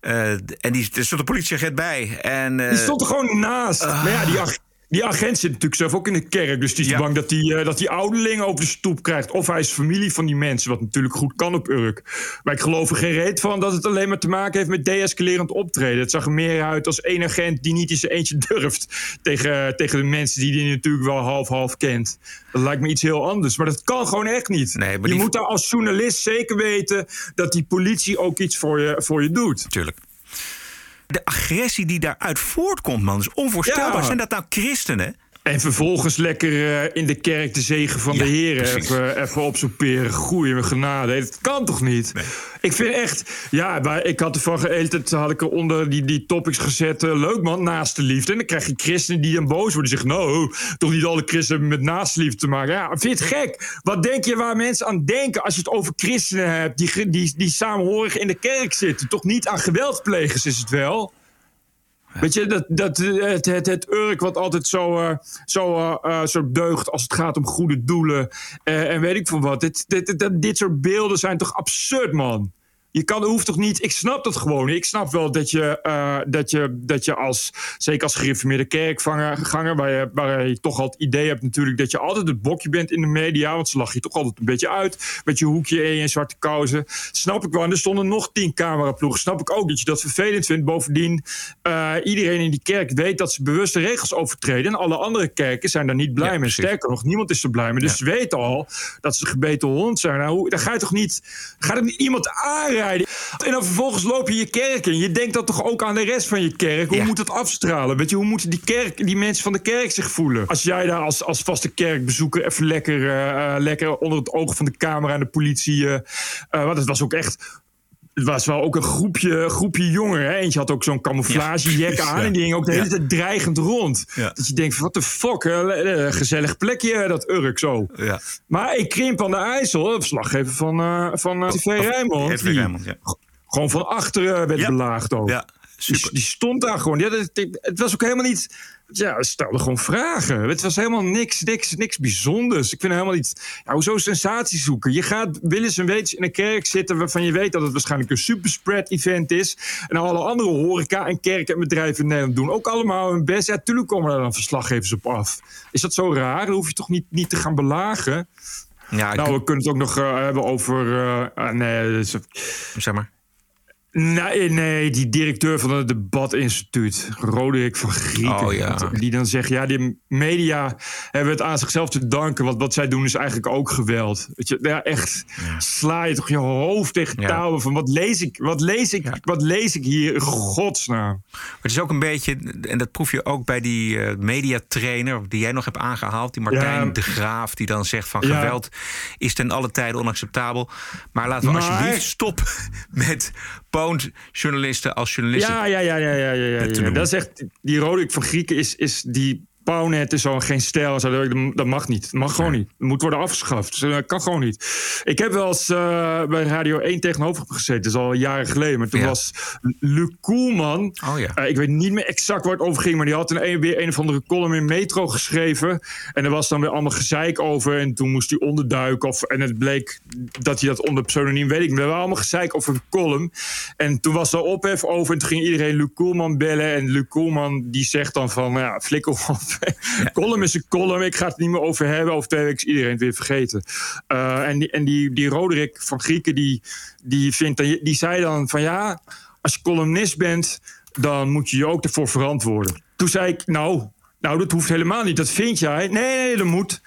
Uh, en die, er stond de politieagent bij. En, die stond er gewoon naast. Uh, maar ja, die, die agent zit natuurlijk zelf ook in de kerk. Dus die is ja. bang dat die, uh, dat die ouderling over de stoep krijgt. Of hij is familie van die mensen. Wat natuurlijk goed kan op Urk. Maar ik geloof er geen reet van dat het alleen maar te maken heeft met deescalerend optreden. Het zag er meer uit als één agent die niet in zijn eentje [LAUGHS] durft. Tegen, tegen de mensen die hij natuurlijk wel half-half kent. Dat lijkt me iets heel anders. Maar dat kan gewoon echt niet. Nee, je die... moet daar als journalist zeker weten dat die politie ook iets voor je, voor je doet. Tuurlijk. De agressie die daaruit voortkomt, man, is onvoorstelbaar. Ja. Zijn dat nou christenen? En vervolgens lekker eh, in de kerk de zegen van de Heer even, even opsoeperen. Goeie genade. Dat kan toch niet? Ik vind echt... Ja, maar ik had ervan geëld, had ik eronder die, die topics gezet. eh, leuk man, naaste liefde. En dan krijg je christenen die dan boos worden. Die zeggen, nou, toch niet alle christenen hebben met naaste liefde te maken. Ja, vind je het gek? Wat denk je waar mensen aan denken als je het over christenen hebt... die, die, die samenhorig in de kerk zitten? Toch niet aan geweldplegers is het wel? Weet je, dat, dat, eh, het, het, het Urk wat altijd zo, eh, zo, zo deugt als het gaat om goede doelen. en weet ik van wat. Dit, dit, dit, dit soort beelden zijn toch absurd, man? Je kan, hoeft toch niet. Ik snap dat gewoon. Ik snap wel dat je, eh, dat je, dat je als, zeker als gereformeerde kerkganger, waar je, waar je toch al het idee hebt natuurlijk dat je altijd het bokje bent in de media, want ze lachen je toch altijd een beetje uit met je hoekje en je zwarte kousen. Snap ik wel. En er stonden nog tien cameraploegen. Snap ik ook dat je dat vervelend vindt. Bovendien, eh, iedereen in die kerk weet dat ze bewust de regels overtreden. En alle andere kerken zijn daar niet blij mee. Sterker nog, niemand is er blij mee. Dus ze weten al dat ze gebeten hond zijn. Nou, hoe- dan ga je toch niet, gaat er niet iemand En dan vervolgens loop je je kerk in. Je denkt dat toch ook aan de rest van je kerk. Hoe moet dat afstralen? Weet je, hoe moeten die, kerk, die mensen van de kerk zich voelen? Als jij daar als, als vaste kerkbezoeker even lekker, eh, eh, lekker onder het oog van de camera en de politie. eh, want het was ook echt. Het was wel ook een groepje, groepje jongeren. Hè? Eentje had ook zo'n camouflagejek Ja. aan. En die ging ook de hele tijd dreigend rond. Ja. Dat je denkt, wat de fuck, hè? Gezellig plekje, dat Urk zo. Ja. Maar ik krimp aan de IJssel, verslaggever van, eh van eh, TV Rijnmond. Die Rijnmond, ja. Gewoon van achteren werd belaagd ook. Ja, Die, die stond daar gewoon. Ja, het, was ook helemaal niet... Ja, ze stelde gewoon vragen. Het was helemaal niks, niks, niks bijzonders. Ik vind het helemaal niet... Ja, hoezo sensatie zoeken? Je gaat willens en wetens in een kerk zitten... waarvan je weet dat het waarschijnlijk een superspread event is. En alle andere horeca en kerken en bedrijven in Nederland doen ook allemaal hun best. Ja, tuurlijk komen er dan verslaggevers op af. Is dat zo raar? Dan hoef je toch niet, niet te gaan belagen? Ja, nou, we kunnen het ook nog eh, hebben over... eh, ah, nee, Zeg maar. Nee, nee, die directeur van het debatinstituut, Roderick van Grieken. Oh, ja. Die dan zegt, ja, die media hebben het aan zichzelf te danken. Want wat zij doen is eigenlijk ook geweld. Weet je, ja, echt, sla je toch je hoofd tegen Ja. touwen van wat lees ik, wat lees ik, wat lees ik hier in godsnaam. Maar het is ook een beetje, en dat proef je ook bij die eh, mediatrainer die jij nog hebt aangehaald, die Martijn de Graaf, die dan zegt van geweld is ten alle tijde onacceptabel. Maar laten we Maar- alsjeblieft stoppen [LAUGHS] met pound-journalisten als journalisten. Ja, ja, ja, ja, ja, ja, ja, ja. Dat is echt, die Roderick van Grieken is, is die Pownet is zo geen stijl. Zo, dat- mag niet. Dat mag gewoon niet. Het moet worden afgeschaft. Dat kan gewoon niet. Ik heb wel eens eh, bij Radio 1 tegenover gezeten. Dat is al jaren geleden. Maar toen Ja. was Luc Koelman. Oh ja. eh, ik weet niet meer exact waar het over ging. Maar die had een, een, weer een of andere column in Metro geschreven. En er was dan weer allemaal gezeik over. En toen moest hij onderduiken. Of, en het bleek dat hij dat onder pseudoniem weet ik niet. We waren allemaal gezeik over een column. En toen was er ophef over. En toen ging iedereen Luc Koelman bellen. En Luc Koelman die zegt dan van... Ja, flikker op. [LAUGHS] column is een column. Ik ga het niet meer over hebben. Over twee weken is iedereen het weer vergeten. Eh, en die, en die, die Roderick van Grieken... Die, die, vindt, die zei dan van... Ja, als je columnist bent... dan moet je je ook ervoor verantwoorden. Toen zei ik... Nou, nou dat hoeft helemaal niet. Dat vind jij. Nee, nee, dat moet...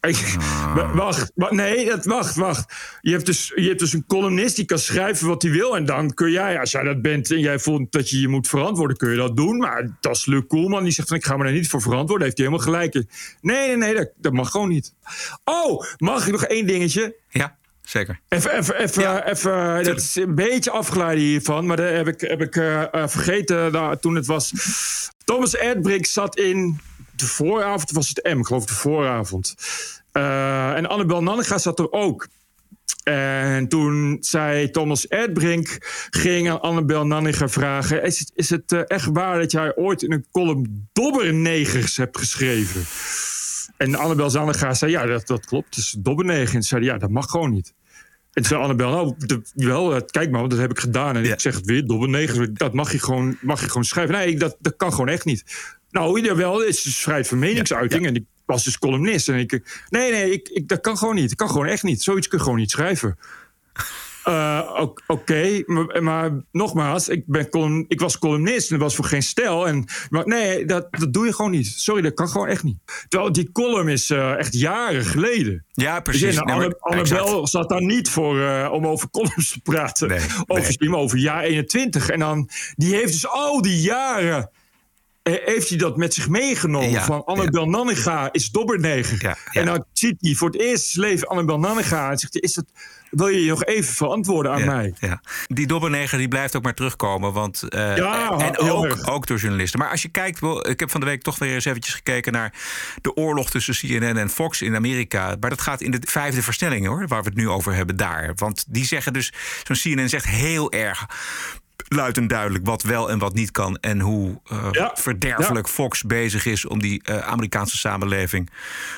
[LAUGHS] Wacht, wa- nee, dat, wacht, wacht. Je hebt, dus, je hebt dus een columnist die kan schrijven wat hij wil. En dan kun jij, als jij dat bent en jij voelt dat je je moet verantwoorden, kun je dat doen. Maar dat is Luc Koelman, die zegt van ik ga me daar niet voor verantwoorden. Heeft hij helemaal gelijk. Nee, nee, nee, dat, dat mag gewoon niet. Oh, mag ik nog één dingetje? Ja, zeker. Even, even, even, even dat is een beetje afgeleid hiervan, maar dat heb ik, heb ik eh, eh, vergeten nou, toen het was. Thomas Erdbrink zat in de vooravond, was het M, ik geloof de vooravond. Eh, en Annabel Nanninga zat er ook. En toen zei Thomas Erdbrink, ging aan Annabel Nanninga vragen... is het, is het eh, echt waar dat jij ooit in een column dobbernegers hebt geschreven? En Annabel Nanninga zei, ja, dat, dat klopt, het is dobberneger. En ze zei, ja, dat mag gewoon niet. En toen zei Annabel, nou, de- wel, eh, kijk maar, want dat heb ik gedaan. En ik zeg het weer, dobberneger, dat mag je gewoon, mag je gewoon schrijven. Nee, dat, dat kan gewoon echt niet. Nou, jawel, het is vrijheid van meningsuiting. En ik was dus columnist. En ik, nee, nee, ik, ik, dat kan gewoon niet. Dat kan gewoon echt niet. Zoiets kun je gewoon niet schrijven. [LAUGHS] Eh, Oké, maar, maar nogmaals, ik, ben column, ik was columnist en dat was voor geen stijl. En, maar nee, dat, dat doe je gewoon niet. Sorry, dat kan gewoon echt niet. Terwijl die column is eh, echt jaren geleden. Ja, precies. Dus, Nee, Annabel zat daar niet voor over, om over columns te praten. over, nee. over jaar 21. En dan, die heeft dus al die jaren eh, heeft hij dat met zich meegenomen. Ja, van Annabel Nanninga is dobberneger. En dan ziet hij voor het eerst leven Annabel Nanninga. En zegt hij, is dat, wil je je nog even verantwoorden aan Ja, mij? Ja. Die dobberneger die blijft ook maar terugkomen. Want, eh, Ja, en ook, ook door journalisten. Maar als je kijkt, ik heb van de week toch weer eens eventjes gekeken naar de oorlog tussen CNN en Fox in Amerika. Maar dat gaat in de vijfde versnelling hoor, waar we het nu over hebben daar. Want die zeggen dus, zo'n CNN zegt heel erg luid en duidelijk wat wel en wat niet kan. En hoe Ja. verderfelijk Fox bezig is om die eh, Amerikaanse samenleving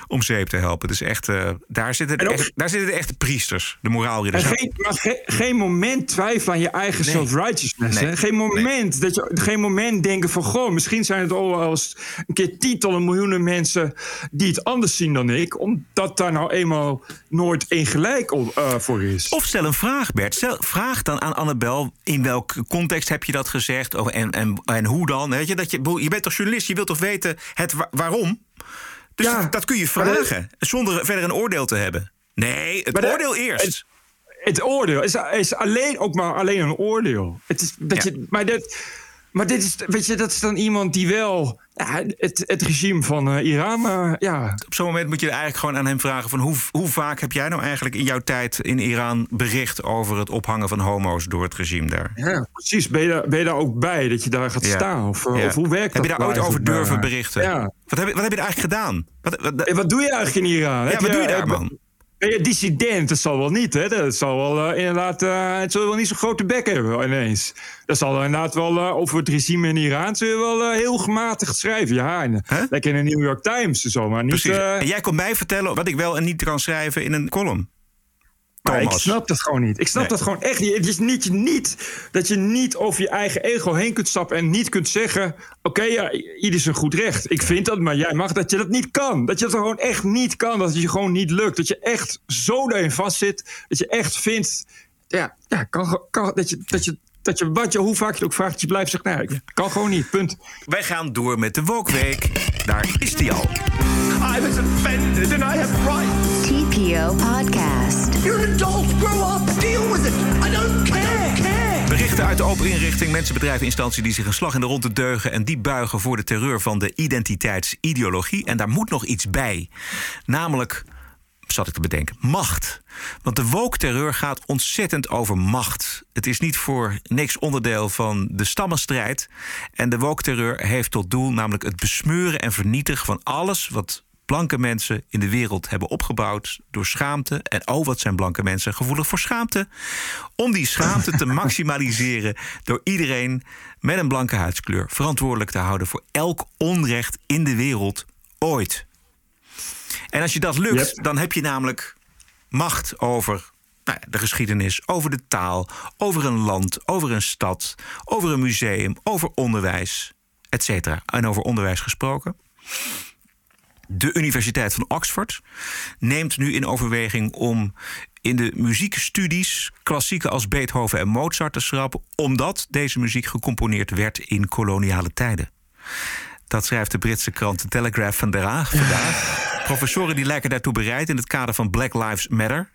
om zeep te helpen. Dus echt, eh, daar, zitten de ook- echt, daar zitten de echte priesters, de moraalridders. geen, ge- geen moment twijfelen aan je eigen Nee. self-righteousness. Nee. Geen moment, dat je, geen moment denken van... Goh, misschien zijn het al wel eens een keer tientallen miljoenen mensen... die het anders zien dan ik. Omdat daar nou eenmaal nooit één gelijk op, voor is. Of stel een vraag, Bert. Stel, vraag dan aan Annabel in welke context heb je dat gezegd of, en, en, en hoe dan. Weet je, dat je, je bent toch journalist, je wilt toch weten het wa- waarom? Dus Ja, dat, dat kun je dat- vragen, zonder verder een oordeel te hebben. Nee, het Maar oordeel eerst. Het, het oordeel is, is alleen ook maar alleen een oordeel. Het is, dat Ja. je, maar, dit, maar dit is, weet je, dat is dan iemand die wel ja, het, het regime van eh, Iran... eh, ja, Op zo'n moment moet je eigenlijk gewoon aan hem vragen... van hoe, hoe vaak heb jij nou eigenlijk in jouw tijd in Iran bericht... over het ophangen van homo's door het regime daar? Ja, precies. Ben je, daar, ben je daar ook bij dat je daar gaat Ja. staan? Of, eh, Ja. of hoe werkt heb dat? je daar ooit nou over durven berichten? Ja. Wat, heb je, wat heb je er eigenlijk gedaan? Wat, wat- doe je eigenlijk in Iran? ja, Heb wat doe je daar, man? Ben je dissident? Dat zal wel niet, hè? Dat zal wel eh, inderdaad... eh, het zal wel niet zo'n grote bek hebben ineens. Dat zal inderdaad wel eh, over het regime in Iran... zul je wel eh, heel gematigd schrijven. Ja, en, Huh? lekker in de New York Times en zo. Maar niet... Precies. eh, en jij kon mij vertellen wat ik wel en niet kan schrijven in een column. Maar ik snap dat gewoon niet. Ik snap Nee. dat gewoon echt niet. Het is niet, niet dat je niet over je eigen ego heen kunt stappen en niet kunt zeggen: Oké, ja, ieder zijn goed recht. Ik vind dat, maar jij mag dat je dat niet kan. Dat je dat gewoon echt niet kan. Dat het je gewoon niet lukt. Dat je echt zo daarin vastzit. Dat je echt vindt: Ja, ja kan, kan, dat, je, dat, je, dat je wat je, hoe vaak je het ook vraagt, dat je blijft zeggen: Nee, ik kan gewoon niet. Punt. Wij gaan door met de Wokweek. Daar is die al. I was offended and I have rights. TPO Podcast. You're an adult. Grow up. Deal with it. I don't care. care. Berichten uit de open inrichting, mensen, bedrijven, instanties die zich een slag in de ronde deugen en die buigen voor de terreur van de identiteitsideologie. En daar moet nog iets bij. Namelijk, zat ik te bedenken, macht. Want de woke-terreur gaat ontzettend over macht. Het is niet voor niks onderdeel van de stammenstrijd. En de woke-terreur heeft tot doel namelijk het besmeuren en vernietigen van alles wat blanke mensen in de wereld hebben opgebouwd door schaamte. En oh, wat zijn blanke mensen gevoelig voor schaamte. Om die schaamte te [LAUGHS] maximaliseren door iedereen met een blanke huidskleur verantwoordelijk te houden voor elk onrecht in de wereld ooit. En als je dat lukt, Yep. dan heb je namelijk macht over nou ja, de geschiedenis, over de taal, over een land, over een stad, over een museum, over onderwijs, et cetera. En over onderwijs gesproken. De Universiteit van Oxford neemt nu in overweging om in de muziekstudies klassieken als Beethoven en Mozart te schrappen, omdat deze muziek gecomponeerd werd in koloniale tijden. Dat schrijft de Britse krant The Telegraph vandaag. vandaag. [SIGHS] Professoren die lijken daartoe bereid in het kader van Black Lives Matter.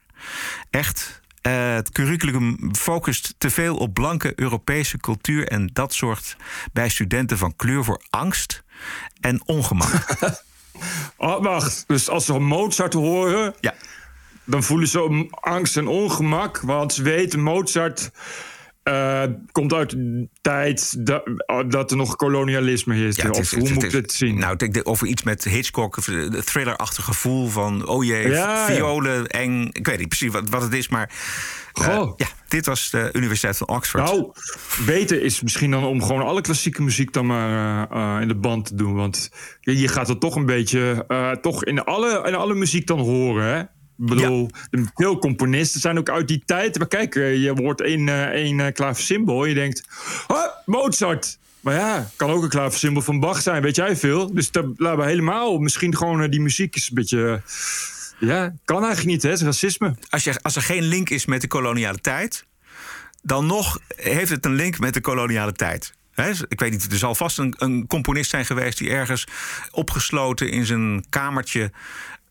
Echt. eh, het curriculum focust te veel op blanke Europese cultuur. En dat zorgt bij studenten van kleur voor angst en ongemak. [LAUGHS] Oh, wacht. Dus als ze Mozart horen, ja. dan voelen ze angst en ongemak. Want ze weten, Mozart eh, komt uit tijd dat, dat er nog kolonialisme is. Ja, of is- hoe het moet ik het zien? Nou, ik denk over iets met Hitchcock, thriller-achtig gevoel van... oh jee, Ja, ja. violen, eng. Ik weet niet precies wat, wat het is, maar... eh, Goh. ja, dit was de Universiteit van Oxford. Nou, beter is misschien dan om gewoon alle klassieke muziek dan maar eh, in de band te doen. Want je, gaat er toch een beetje toch in, alle, in alle muziek dan horen. Hè? Ik bedoel, de- veel componisten zijn ook uit die tijd. Maar kijk, je hoort één, eh, één eh, klaversymbol en je denkt... Mozart! Maar ja, kan ook een klaversymbol van Bach zijn, weet jij veel. Dus daar laten we helemaal... Misschien gewoon eh, die muziek is een beetje... ja, kan eigenlijk niet, hè? Het is racisme. Als, je, als er geen link is met de koloniale tijd... dan nog heeft het een link met de koloniale tijd. Hè, ik weet niet, er zal vast een, een componist zijn geweest... die ergens opgesloten in zijn kamertje...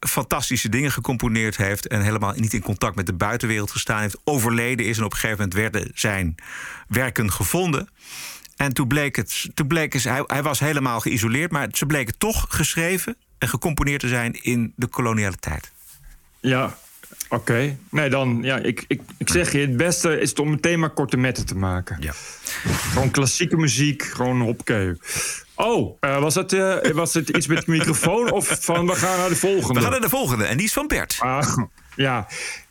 fantastische dingen gecomponeerd heeft... en helemaal niet in contact met de buitenwereld gestaan heeft... overleden is en op een gegeven moment werden zijn werken gevonden... En toen bleek het, toen bleek het hij, hij was helemaal geïsoleerd, maar ze bleken toch geschreven en gecomponeerd te zijn in de koloniale tijd. Ja, oké. Nee, dan, ja, ik, ik, ik zeg je, het beste is het om meteen maar korte metten te maken. Ja. Gewoon klassieke muziek, gewoon hoppakee. Oh, eh, was, het, eh, was het iets met de microfoon of van we gaan naar de volgende? We gaan naar de volgende en die is van Bert. Ah, ja.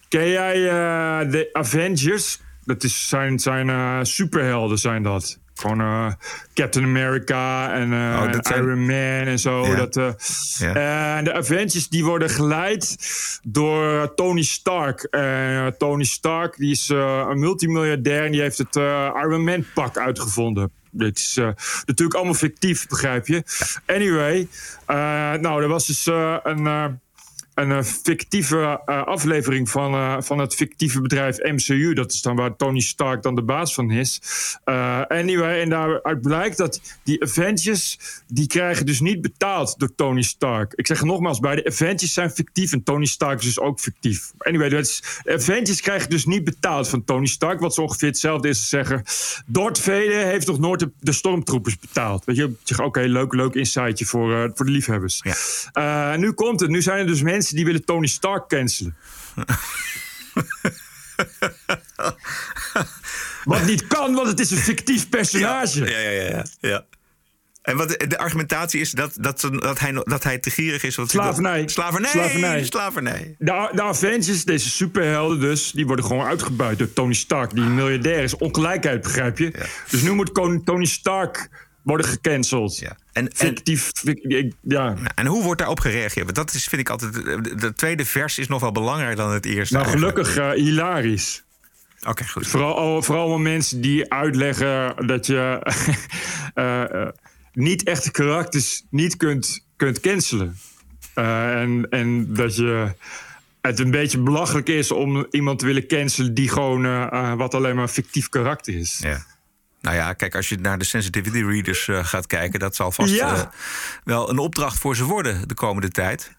Ken jij eh, de Avengers? Dat is, zijn, zijn superhelden, zijn dat. Gewoon Captain America en, Oh, dat zijn- Iron Man en zo. Ja. Dat, Ja. en de Avengers die worden geleid door Tony Stark. Tony Stark die is een multimiljardair en die heeft het Iron Man pak uitgevonden. Dit is eh, natuurlijk allemaal fictief, begrijp je. Anyway, eh, nou, er was dus eh, een, een eh, fictieve eh, aflevering van, eh, van het fictieve bedrijf MCU. Dat is dan waar Tony Stark dan de baas van is. Anyway, en daaruit blijkt dat die Avengers... die krijgen dus niet betaald door Tony Stark. Ik zeg nogmaals, bij de Avengers zijn fictief... en Tony Stark is dus ook fictief. Anyway, de Avengers krijgen dus niet betaald van Tony Stark... wat zo ongeveer hetzelfde is te zeggen... Darth Vader heeft nog nooit de, de stormtroopers betaald. Weet je, oké, leuk, leuk insightje voor, voor de liefhebbers. Eh, nu komt het. Nu zijn er dus mensen die willen Tony Stark cancelen. Wat niet kan, want het is een fictief personage. Ja, ja, ja. ja, ja. En wat de, argumentatie is dat, dat, dat, hij, dat hij te gierig is. Want Slavernij. Slavernij. Slavernij. Slavernij. De, de Avengers, deze superhelden dus, die worden gewoon uitgebuit door Tony Stark, die een miljardair is. Ongelijkheid, begrijp je? Dus nu moet Tony Stark worden gecanceld. Ja. En, Fictief, ja. En hoe wordt daarop gereageerd? Want Dat is, vind ik altijd. De, de tweede vers is nog wel belangrijker dan het eerste. Nou, eigenlijk. gelukkig eh, hilarisch. Oké, goed. Vooral, al- vooral mensen die uitleggen dat je [LAUGHS] eh, eh, niet echte karakters niet kunt, kunt cancelen. Eh, en, en dat je het een beetje belachelijk is om iemand te willen cancelen die gewoon eh, eh, wat alleen maar een fictief karakter is. Ja. Nou ja, kijk, als je naar de sensitivity readers eh, gaat kijken, dat zal vast Ja. eh, wel een opdracht voor ze worden de komende tijd.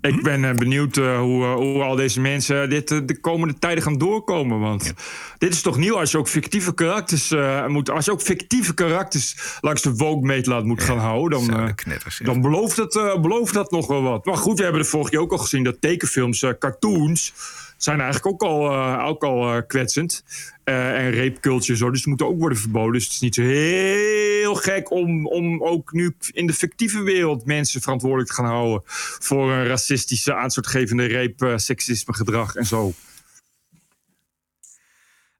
Ik ben eh, benieuwd hoe, hoe al deze mensen dit de komende tijden gaan doorkomen. Want dit is toch nieuw als je ook fictieve karakters moet. Als je ook fictieve karakters langs de woke-meetlaat moet gaan houden. Dan, knetters, ja. dan belooft, het, eh, belooft dat nog wel wat. Maar goed, we hebben de vorige keer ook al gezien dat tekenfilms, cartoons. Zijn eigenlijk ook al, eh, ook al eh, kwetsend. Eh, en rape culture zo. Dus die moeten ook worden verboden. Dus het is niet zo heel gek om, om ook nu in de fictieve wereld mensen verantwoordelijk te gaan houden. voor een racistische, aanstootgevende rape, seksisme gedrag en zo.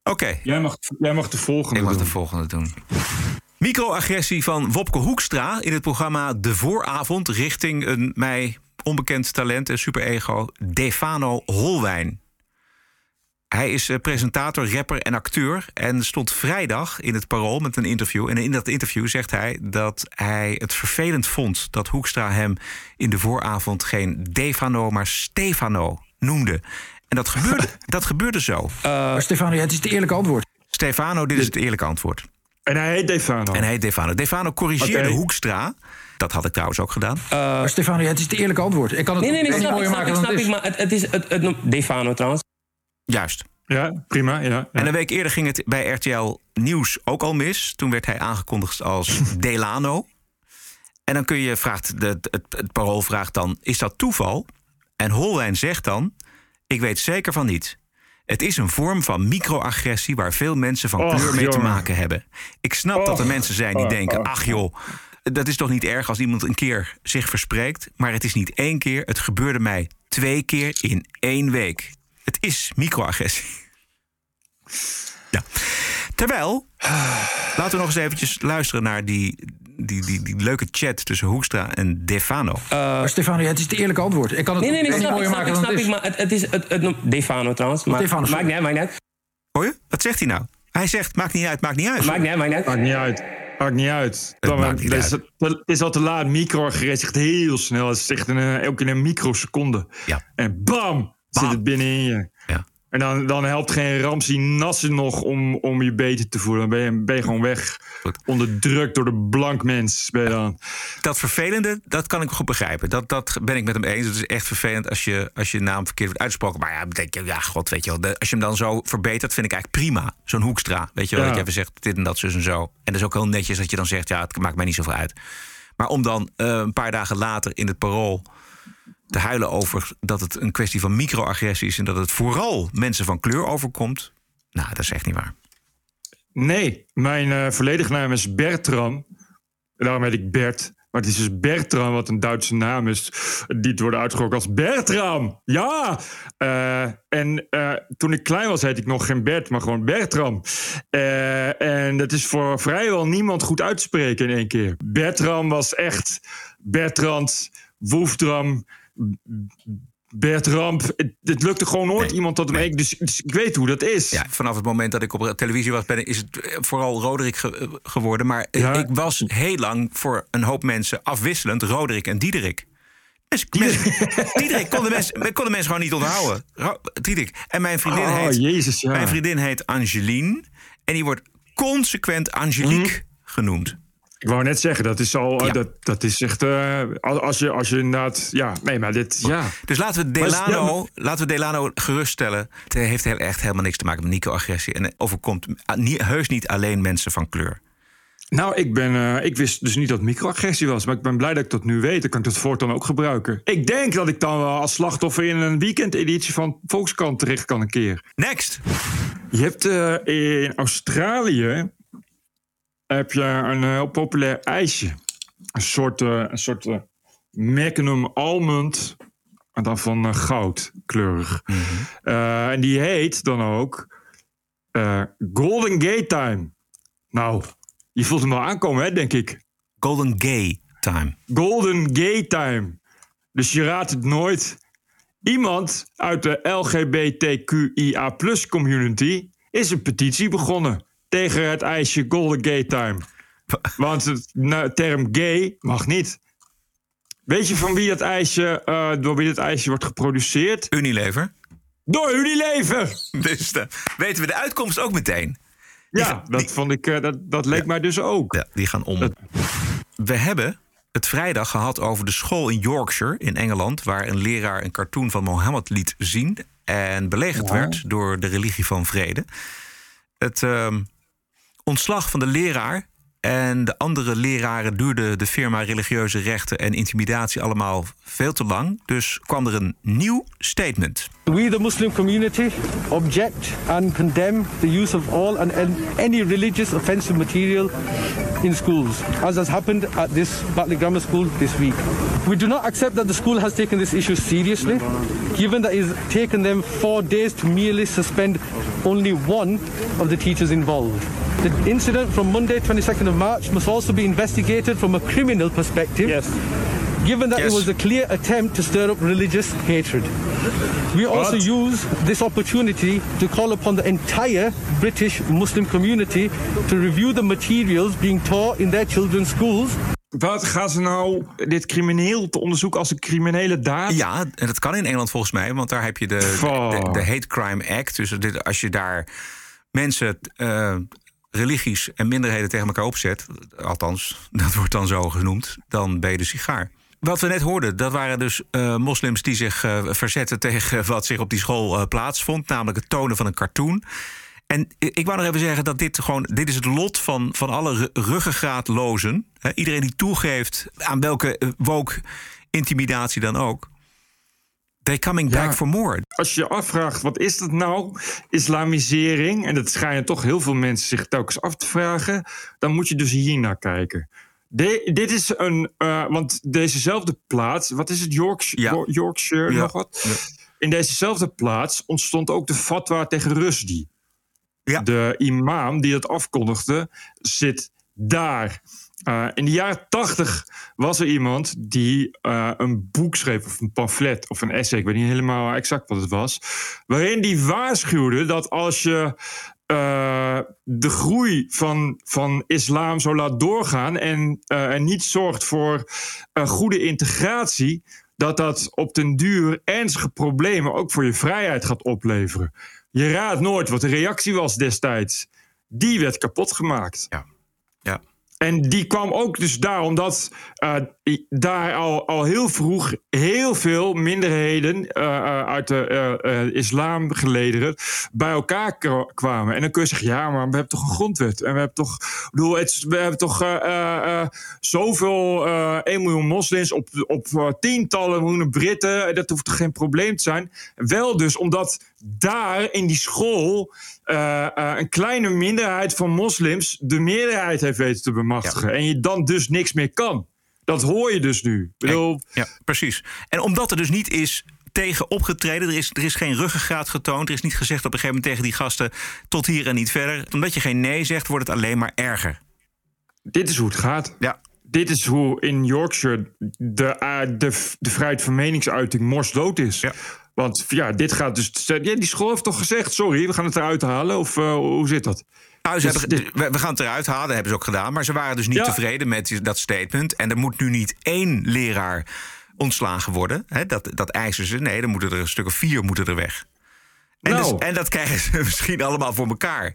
Oké. Jij mag, jij mag de volgende Ik mag doen. de volgende doen. Microagressie van Wopke Hoekstra in het programma De Vooravond richting een mij onbekend talent en superego Defano Holwijn. Hij is eh, presentator, rapper en acteur en stond vrijdag in het Parool met een interview. En in dat interview zegt hij dat hij het vervelend vond dat Hoekstra hem in de vooravond geen Defano, maar Stefano noemde. En dat gebeurde, [LAUGHS] dat gebeurde zo. Maar Stefano, het is het eerlijke antwoord. Stefano, dit is het eerlijke antwoord. En hij heet Defano. En hij heet Defano. Defano corrigeerde. Hoekstra. Dat had ik trouwens ook gedaan. Maar Stefano, het is het eerlijke antwoord. Ik kan het Nee, nee, nee, snap niet ik, mooier snap ik, snap. Maar het, het is het, het, Defano trouwens. Juist. Ja, prima. Ja, En een week eerder ging het bij RTL Nieuws ook al mis. Toen werd hij aangekondigd als [LAUGHS] Delano. En dan kun je, vraagt de, het, het parool vraagt dan, is dat toeval? En Holwijn zegt dan, ik weet zeker van niet. Het is een vorm van microagressie waar veel mensen van Och, kleur mee te maken hebben. Ik snap dat er mensen zijn die Oh, denken, oh, ach joh, dat is toch niet erg als iemand een keer zich verspreekt. Maar het is niet één keer, het gebeurde mij twee keer in één week. Het is microagressie. Ja. Terwijl, laten we nog eens eventjes luisteren naar die, die, die, die leuke chat tussen Hoekstra en Defano. Maar Stefano, het is het eerlijke antwoord. Ik kan het Nee, nee, nee, kan niet snap ik, mooier snap ik, maken dan snap het ik. Maar het, het is het, het, het Defano trouwens. Maar, Defano, maakt niet uit, maakt niet uit. Hoor je? Wat zegt hij nou? Hij zegt, maakt niet uit, maakt niet uit. Maakt niet uit, maakt niet uit. Maakt niet uit. Maakt niet uit. Dan, maakt niet het, is, het is al te laat. Microagressie echt heel snel. Het is echt in een, ook in een microseconde. Ja. En bam, zit het binnenin je. Ja. En dan, dan helpt geen Ramsey Nassen nog om, om je beter te voelen. Dan ben je, ben je gewoon weg. Onderdrukt door de blank mens. Ben je dan. Dat vervelende, dat kan ik goed begrijpen. Dat, dat ben ik met hem eens. Het is echt vervelend als je, als je naam verkeerd wordt uitgesproken. Maar ja, denk je, ja, god, weet je wel. de- als je hem dan zo verbetert, vind ik eigenlijk prima. Zo'n hoekstra, weet je wel. Ja. Dat je even zegt, dit en dat, zus en zo. En dat is ook heel netjes dat je dan zegt, ja, het maakt mij niet zoveel uit. Maar om dan eh, een paar dagen later in het parool te huilen over dat het een kwestie van microagressie is... en dat het vooral mensen van kleur overkomt... nou, dat is echt niet waar. Nee, mijn eh volledige naam is Bertram. Daarom heet ik Bert. Maar het is dus Bertram, wat een Duitse naam is. Die het worden uitgesproken als Bertram. Ja! Eh, en eh, toen ik klein was, heette ik nog geen Bert, maar gewoon Bertram. En dat is voor vrijwel niemand goed uit te spreken in één keer. Bertram was echt Bertrand, Woefdram, Bertram. Het, het lukte gewoon nooit iemand tot één. Dus, dus ik weet hoe dat is. Ja, vanaf het moment dat ik op televisie was, ben, is het eh, vooral Roderick ge- eh, geworden. Maar eh, ik was heel lang voor een hoop mensen afwisselend Roderick en Diederik. Mensen- [LAUGHS] Diederik konden mensen, konden mensen gewoon niet onthouden. Diederik. En mijn vriendin, Oh, heet, Jezus, ja. mijn vriendin heet Angeline. En die wordt consequent Angelique Mhm. genoemd. Ik wou net zeggen, dat is al. eh, Dat, dat is echt. eh, als, je, als je inderdaad. Ja, nee, maar dit. Ja. Dus laten we Maar Delano, laten we Delano geruststellen. Het heeft heel, echt helemaal niks te maken met Nico-agressie. En overkomt heus niet alleen mensen van kleur. Nou, ik, ben, eh, ik wist dus niet dat microagressie was. Maar ik ben blij dat ik dat nu weet. Dan kan ik dat voortaan ook gebruiken. Ik denk dat ik dan wel als slachtoffer in een weekendeditie van Volkskrant terecht kan een keer. Next! Je hebt in Australië. Heb je een eh, heel populair ijsje. Een soort, eh, een soort eh, Magnum Almond. En dan van eh, goud kleurig. Eh, en die heet dan ook Golden Gate Time. Nou, je voelt hem wel aankomen, hè, denk ik. Golden Gay Time. Golden Gay Time. Dus je raadt het nooit. Iemand uit de LGBTQIA community is een petitie begonnen tegen het ijsje Golden Gay Time. Want de nou, term gay mag niet. Weet je van wie dat ijsje, eh, door wie dat ijsje wordt geproduceerd? Unilever. Door Unilever! Dus weten we de uitkomst ook meteen. Ja, dat, vond ik, eh, dat, dat leek mij dus ook. Ja, die gaan om. We hebben het vrijdag gehad over de school in Yorkshire in Engeland... waar een leraar een cartoon van Mohammed liet zien... en belegerd Ja. werd door de religie van vrede. Het ehm, ontslag van de leraar en de andere leraren... duurde de firma religieuze rechten en intimidatie allemaal veel te lang. Dus kwam er een nieuw statement. We, the Muslim community, object and condemn the use of all and, any religious offensive material in schools, as has happened at this Batley Grammar School this week. We do not accept that the school has taken this issue seriously, given that it has taken them four days to merely suspend only one of the teachers involved. The incident from Monday, 22nd of March, must also be investigated from a criminal perspective. Yes. Given that Yes. it was a clear attempt to stir up religious hatred. We also use this opportunity to call upon the entire British Muslim community to review the materials being taught in their children's schools. Wat gaan ze nou dit crimineel te onderzoeken als een criminele daad? Ja, en dat kan in Engeland volgens mij, want daar heb je de, de Hate Crime Act. Dus dit, als je daar mensen, eh, religies en minderheden tegen elkaar opzet, althans, dat wordt dan zo genoemd, dan ben je sigaar. Wat we net hoorden, dat waren dus eh, moslims die zich eh, verzetten tegen wat zich op die school eh, plaatsvond, namelijk het tonen van een cartoon. En ik wou nog even zeggen dat dit gewoon, dit is het lot van, van alle ru- ruggengraatlozen. Iedereen die toegeeft aan welke woke intimidatie dan ook. They coming back for more. Als je je afvraagt, wat is dat nou? Islamisering, en dat schijnen toch heel veel mensen zich telkens af te vragen, dan moet je dus hier naar kijken. De- dit is een, eh, want dezezelfde plaats, wat is het, Yorkshire, York- Yorkshire Ja. nog wat? In dezezelfde plaats ontstond ook de fatwa tegen Rusdi. De imam die dat afkondigde, zit daar. Eh, in de jaren tachtig was er iemand die eh, een boek schreef, of een pamflet of een essay, ik weet niet helemaal exact wat het was, waarin die waarschuwde dat als je eh, de groei van, van islam zo laat doorgaan en, en niet zorgt voor goede integratie, dat dat op den duur ernstige problemen ook voor je vrijheid gaat opleveren. Je raadt nooit wat de reactie was destijds. Die werd kapot gemaakt. Ja. ja. En die kwam ook dus daar omdat uh, daar al, al heel vroeg heel veel minderheden uh, uh, uit de islamgelederen bij elkaar kwamen. En dan kun je zeggen, ja, maar we hebben toch een grondwet. En we hebben toch, bedoel, het, we hebben toch zoveel, 1 miljoen moslims op, op tientallen miljoenen Britten. Dat hoeft toch geen probleem te zijn. Wel dus omdat daar in die school een kleine minderheid van moslims de meerderheid heeft weten te bemachtigen. En je dan dus niks meer kan. Dat hoor je dus nu. Bedoel... Ja, precies. En omdat er dus niet is tegen opgetreden. Er is, er is geen ruggengraat getoond. Er is niet gezegd op een gegeven moment tegen die gasten... tot hier en niet verder. Omdat je geen nee zegt, wordt het alleen maar erger. Dit is hoe het gaat. Ja. Dit is hoe in Yorkshire de, uh, de, de vrijheid van meningsuiting morsdood is. Ja. Want ja, dit gaat dus... Ja, die school heeft toch gezegd, sorry, we gaan het eruit halen? Of uh, hoe zit dat? Nou, ze hebben, we gaan het eruit halen, hebben ze ook gedaan. Maar ze waren dus niet ja. tevreden met dat statement. En er moet nu niet één leraar ontslagen worden. Hè, dat, dat eisen ze. Nee, dan moeten er een stuk of vier moeten er weg. En, nou. dus, en dat krijgen ze [LAUGHS] misschien allemaal voor elkaar.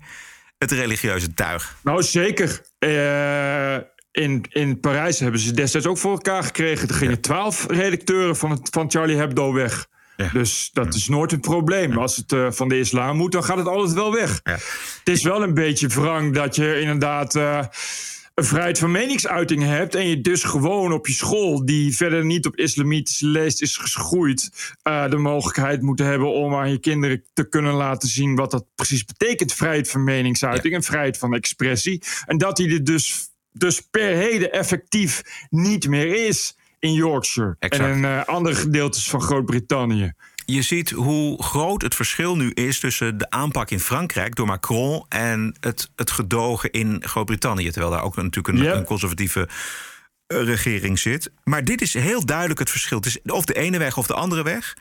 Het religieuze tuig. Nou, zeker. Uh, in, in Parijs hebben ze destijds ook voor elkaar gekregen. Er gingen twaalf redacteuren van, het, van Charlie Hebdo weg. Ja. Dus dat is nooit een probleem. Als het uh, van de islam moet, dan gaat het altijd wel weg. Ja. Het is wel een beetje wrang dat je inderdaad uh, een vrijheid van meningsuiting hebt. En je dus gewoon op je school, die verder niet op islamitische leest is geschoeid, uh, de mogelijkheid moet hebben om aan je kinderen te kunnen laten zien wat dat precies betekent. Vrijheid van meningsuiting ja. en vrijheid van expressie. En dat die er dus, dus per heden effectief niet meer is in Yorkshire exact. en in uh, andere gedeeltes van Groot-Brittannië. Je ziet hoe groot het verschil nu is tussen de aanpak in Frankrijk door Macron en het, het gedogen in Groot-Brittannië. Terwijl daar ook natuurlijk een, Yep. een conservatieve eh, regering zit. Maar dit is heel duidelijk het verschil. Het is of de ene weg of de andere weg.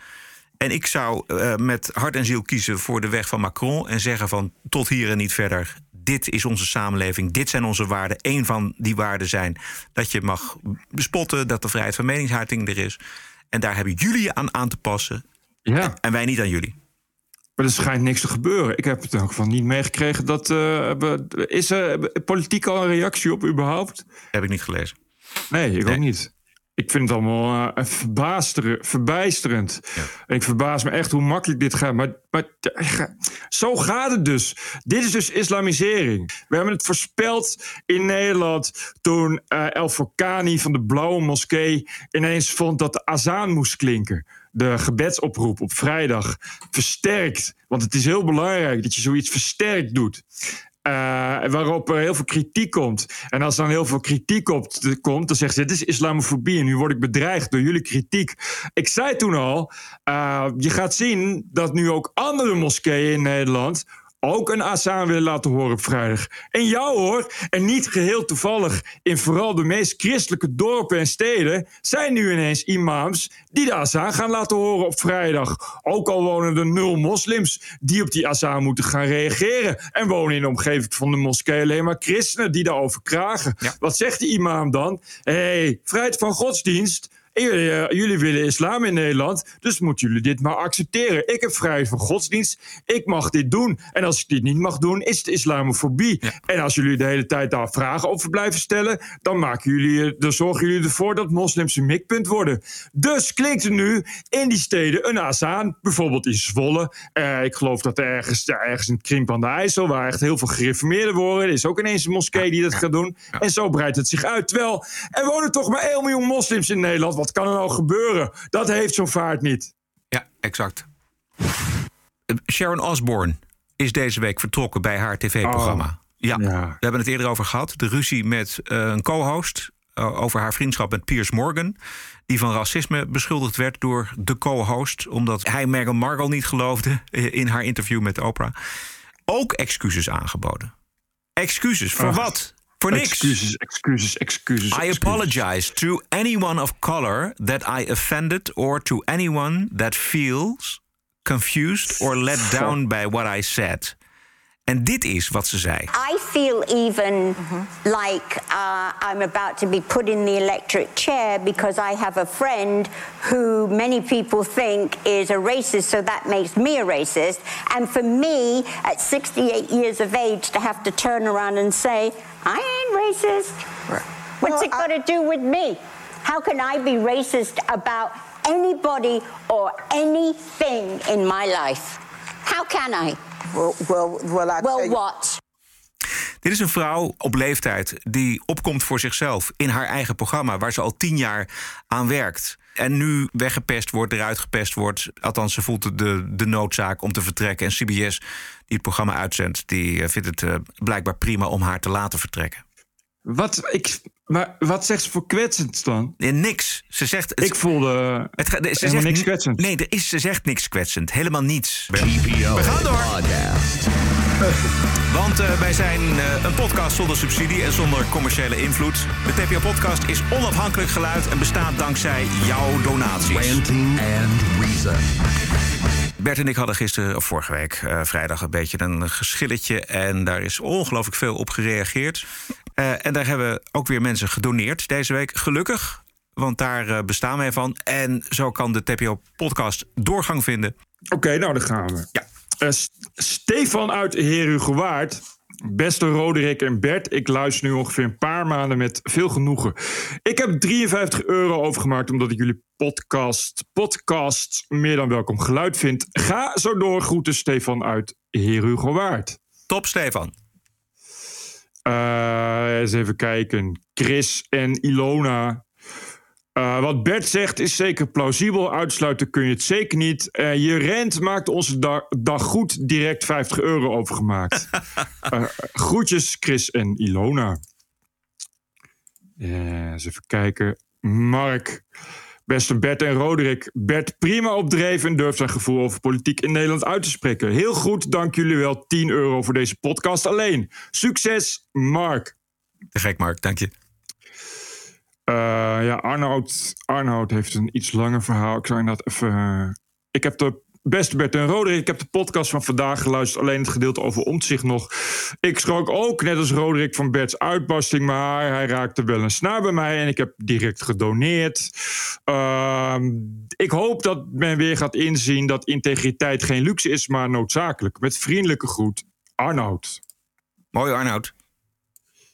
En ik zou uh, met hart en ziel kiezen voor de weg van Macron en zeggen van tot hier en niet verder. Dit is onze samenleving, dit zijn onze waarden. Eén van die waarden zijn dat je mag bespotten, dat de vrijheid van meningsuiting er is. En daar hebben jullie aan aan te passen. Ja. En wij niet aan jullie. Maar er schijnt niks te gebeuren. Ik heb het ook van niet meegekregen dat. Uh, is er politiek al een reactie op überhaupt? Heb ik niet gelezen. Nee, ik nee. ook niet. Ik vind het allemaal uh, verbijsterend. Ja. Ik verbaas me echt hoe makkelijk dit gaat. Maar, maar zo gaat het dus. Dit is dus islamisering. We hebben het voorspeld in Nederland toen uh, El Forkani van de Blauwe Moskee ineens vond dat de azaan moest klinken de gebedsoproep op vrijdag versterkt. Want het is heel belangrijk dat je zoiets versterkt doet. Uh, waarop er heel veel kritiek komt. En als dan heel veel kritiek op komt, dan zegt ze: Dit is islamofobie en nu word ik bedreigd door jullie kritiek. Ik zei toen al: uh, je gaat zien dat nu ook andere moskeeën in Nederland ook een azaan willen laten horen op vrijdag. En jou hoor, en niet geheel toevallig in vooral de meest christelijke dorpen en steden... zijn nu ineens imams die de azaan gaan laten horen op vrijdag. Ook al wonen er nul moslims die op die azaan moeten gaan reageren... en wonen in de omgeving van de moskee alleen maar christenen die daarover kragen. Ja. Wat zegt die imam dan? Hé, hey, vrijheid van godsdienst... Jullie, jullie, willen islam in Nederland, dus moeten jullie dit maar accepteren. Ik heb vrijheid van godsdienst, ik mag dit doen. En als ik dit niet mag doen, is het islamofobie. Ja. En als jullie de hele tijd daar vragen over blijven stellen, dan, maken jullie, dan zorgen jullie ervoor dat moslims een mikpunt worden. Dus klinkt er nu in die steden een azaan, bijvoorbeeld in Zwolle. Uh, ik geloof dat er ergens, ergens in Krimp aan de IJssel, waar echt heel veel gereformeerden worden, er is ook ineens een moskee die dat gaat doen. En zo breidt het zich uit. Terwijl er wonen toch maar 1 miljoen moslims in Nederland. Wat kan er nou gebeuren? Dat heeft zo'n vaart niet. Ja, exact. Sharon Osbourne is deze week vertrokken bij haar tv-programma. Oh, ja, ja, we hebben het eerder over gehad. De ruzie met uh, een co-host uh, over haar vriendschap met Piers Morgan. Die van racisme beschuldigd werd door de co-host. Omdat hij Meghan Markle niet geloofde in haar interview met Oprah. Ook excuses aangeboden. Excuses, voor wat? Voor niks. Excuses, excuses, excuses. I apologize to anyone of color that I offended or to anyone that feels confused or let [LAUGHS] down by what I said. En dit is wat ze zei. I feel even like uh, I'm about to be put in the electric chair because I have a friend who many people think is a racist, so that makes me a racist. And for me, at 68 years of age, to have to turn around and say, I ain't racist. What's it got to do with me? How can I be racist about anybody or anything in my life? How can I? Well, well, well, I well what? Dit is een vrouw op leeftijd die opkomt voor zichzelf in haar eigen programma, waar ze al tien jaar aan werkt. En nu weggepest wordt, eruit gepest wordt. Althans, ze voelt de, de noodzaak om te vertrekken. En CBS, die het programma uitzendt, die eh, vindt het eh, blijkbaar prima om haar te laten vertrekken. Wat, ik, maar wat zegt ze voor kwetsend dan? Nee, niks. Ze zegt. Het, ik voelde. Het, ze helemaal zegt niks kwetsend. Nee, er is, ze zegt niks kwetsend. Helemaal niets. We gaan door. [LAUGHS] Want eh, wij zijn eh, een podcast zonder subsidie en zonder commerciële invloed. De TPO-podcast is onafhankelijk geluid en bestaat dankzij jouw donaties. Ranting and Reason. Bert en ik hadden gisteren, of vorige week, eh, vrijdag, een beetje een geschilletje. En daar is ongelooflijk veel op gereageerd. Eh, en daar hebben ook weer mensen gedoneerd deze week. Gelukkig, want daar eh, bestaan wij van. En zo kan de TPO-podcast doorgang vinden. Oké, nou dan gaan we. Ja. Stefan uit Herugewaard. Beste Roderick en Bert, ik luister nu ongeveer een paar maanden met veel genoegen. Ik heb 53 euro overgemaakt omdat ik jullie podcast, podcast meer dan welkom geluid vind. Ga zo door, groeten Stefan uit Herugewaard. Top, Stefan. Eh, eens even kijken. Chris en Ilona. Eh, wat Bert zegt is zeker plausibel. Uitsluiten kun je het zeker niet. Eh, je rent maakt onze da- dag goed direct 50 euro overgemaakt. [LAUGHS] Eh, groetjes, Chris en Ilona. Eens even kijken. Mark. Beste Bert en Roderick. Bert prima opdreven en durft zijn gevoel over politiek in Nederland uit te spreken. Heel goed, dank jullie wel. 10 euro voor deze podcast alleen. Succes, Mark. Te gek, Mark, dank je. Eh, ja, Arnoud, Arnoud heeft een iets langer verhaal. Ik zou inderdaad even. eh, ik heb de beste Bert en Roderick. Ik heb de podcast van vandaag geluisterd. Alleen het gedeelte over omzicht nog. Ik schrok ook, net als Roderick, van Bert's uitbarsting. Maar hij raakte wel een snaar bij mij. En ik heb direct gedoneerd. Ehm, ik hoop dat men weer gaat inzien dat integriteit geen luxe is, maar noodzakelijk. Met vriendelijke groet, Arnoud. Mooi, Arnoud.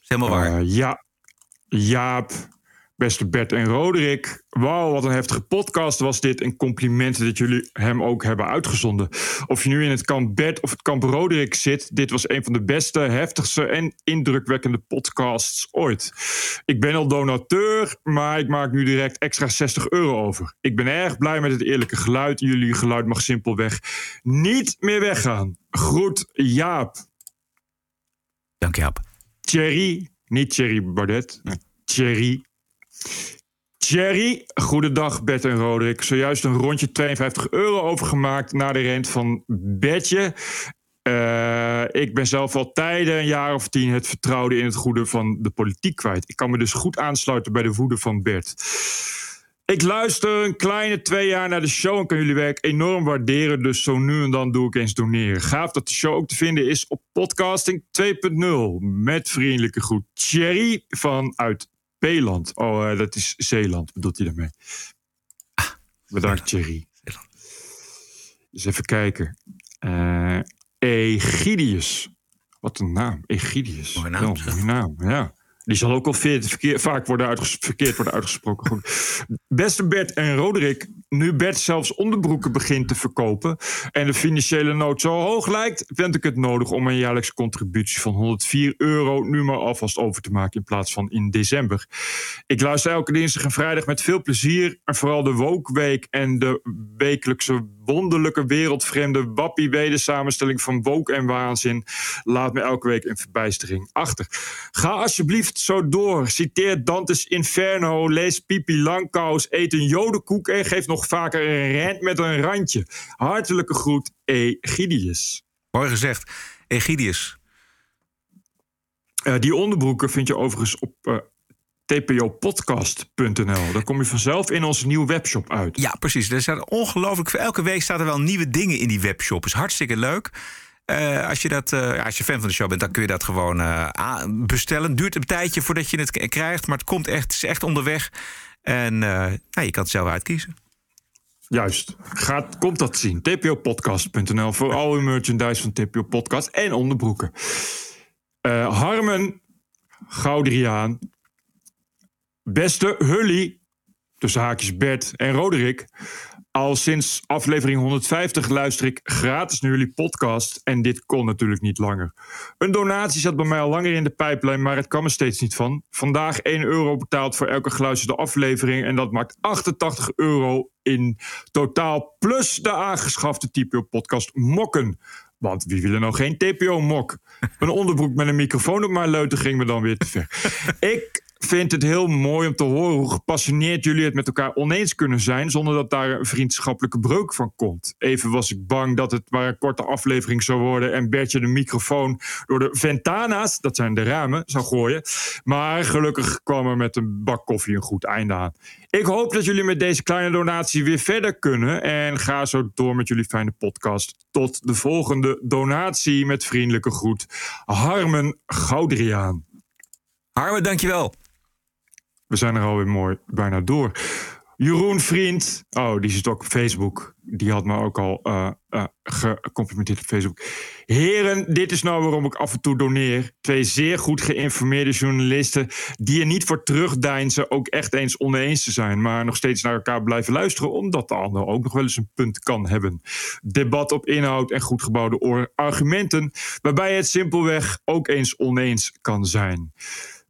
Is helemaal waar. Eh, ja, Jaap, beste Bert en Roderick. Wauw, wat een heftige podcast was dit. En complimenten dat jullie hem ook hebben uitgezonden. Of je nu in het kamp Bert of het kamp Roderick zit, dit was een van de beste, heftigste en indrukwekkende podcasts ooit. Ik ben al donateur, maar ik maak nu direct extra 60 euro over. Ik ben erg blij met het eerlijke geluid. Jullie geluid mag simpelweg niet meer weggaan. Groet Jaap. Dank Jaap. Thierry, niet Thierry Baudet, maar Thierry. Thierry, goedendag Bert en Roderick. Zojuist een rondje 52 euro overgemaakt naar de rent van Betje. Eh, ik ben zelf al tijden, een jaar of tien, het vertrouwen in het goede van de politiek kwijt. Ik kan me dus goed aansluiten bij de woede van Bert. Ik luister een kleine twee jaar naar de show en kan jullie werk enorm waarderen. Dus zo nu en dan doe ik eens doneren. Gaaf dat de show ook te vinden is op podcasting 2.0. Met vriendelijke groet Thierry vanuit Peeland. Oh, eh, dat is Zeeland, bedoelt hij daarmee. Bedankt Thierry. Dus even kijken. Eh Egidius. Wat een naam, Egidius. Mooie naam, Ja, mooie naam, ja. Die zal ook al verkeer- vaak worden verkeerd worden uitgesproken. Beste Bert en Roderick, nu Bert zelfs onderbroeken begint te verkopen en de financiële nood zo hoog lijkt, vind ik het nodig om een jaarlijkse contributie van 104 euro nu maar alvast over te maken in plaats van in december. Ik luister elke dinsdag en vrijdag met veel plezier en vooral de Woke-week en de wekelijkse wonderlijke wereldvreemde wappie samenstelling van woke en waanzin laat me elke week in verbijstering achter. Ga alsjeblieft zo door. Citeer Dante's Inferno, lees Pipi Langkous, eet een jodenkoek en geef nog vaker een rent met een randje. Hartelijke groet, Egidius. Mooi gezegd. Egidius. Eh, die onderbroeken vind je overigens op eh, tpopodcast.nl. Daar kom je vanzelf in onze nieuwe webshop uit. Ja, precies. Er staat ongelooflijk. Elke week staan er wel nieuwe dingen in die webshop. Is hartstikke leuk. Eh, als, je dat, als je fan van de show bent, dan kun je dat gewoon a- bestellen. Duurt een tijdje voordat je het krijgt, maar het komt echt, het is echt onderweg. En nou, je kan het zelf uitkiezen. Juist. Gaat, komt dat zien. tpopodcast.nl voor al uw merchandise van TPO Podcast en onderbroeken. Eh, Harmen Goudriaan. Beste Hully. Tussen haakjes Bert en Roderick. Al sinds aflevering 150 luister ik gratis naar jullie podcast. En dit kon natuurlijk niet langer. Een donatie zat bij mij al langer in de pijplijn, maar het kwam er steeds niet van. Vandaag 1 euro betaald voor elke geluisterde aflevering. En dat maakt 88 euro in totaal. Plus de aangeschafte TPO-podcast Mokken. Want wie wil er nou geen TPO-mok? Een onderbroek met een microfoon op mijn leuten ging me dan weer te ver. [LAUGHS] Ik vind het heel mooi om te horen hoe gepassioneerd jullie het met elkaar oneens kunnen zijn. zonder dat daar een vriendschappelijke breuk van komt. Even was ik bang dat het maar een korte aflevering zou worden. en Bertje de microfoon door de ventana's, dat zijn de ramen, zou gooien. Maar gelukkig kwam er met een bak koffie een goed einde aan. Ik hoop dat jullie met deze kleine donatie weer verder kunnen. En ga zo door met jullie fijne podcast. Tot de volgende donatie met vriendelijke groet. Harmen Goudriaan. Harmen, dankjewel. We zijn er alweer mooi bijna door. Jeroen Vriend, oh, die zit ook op Facebook. Die had me ook al eh, gecomplimenteerd op Facebook. Heren, dit is nou waarom ik af en toe doneer. Twee zeer goed geïnformeerde journalisten... die er niet voor terugdeinzen ook echt eens oneens te zijn... maar nog steeds naar elkaar blijven luisteren... omdat de ander ook nog wel eens een punt kan hebben. Debat op inhoud en goed gebouwde argumenten... waarbij het simpelweg ook eens oneens kan zijn.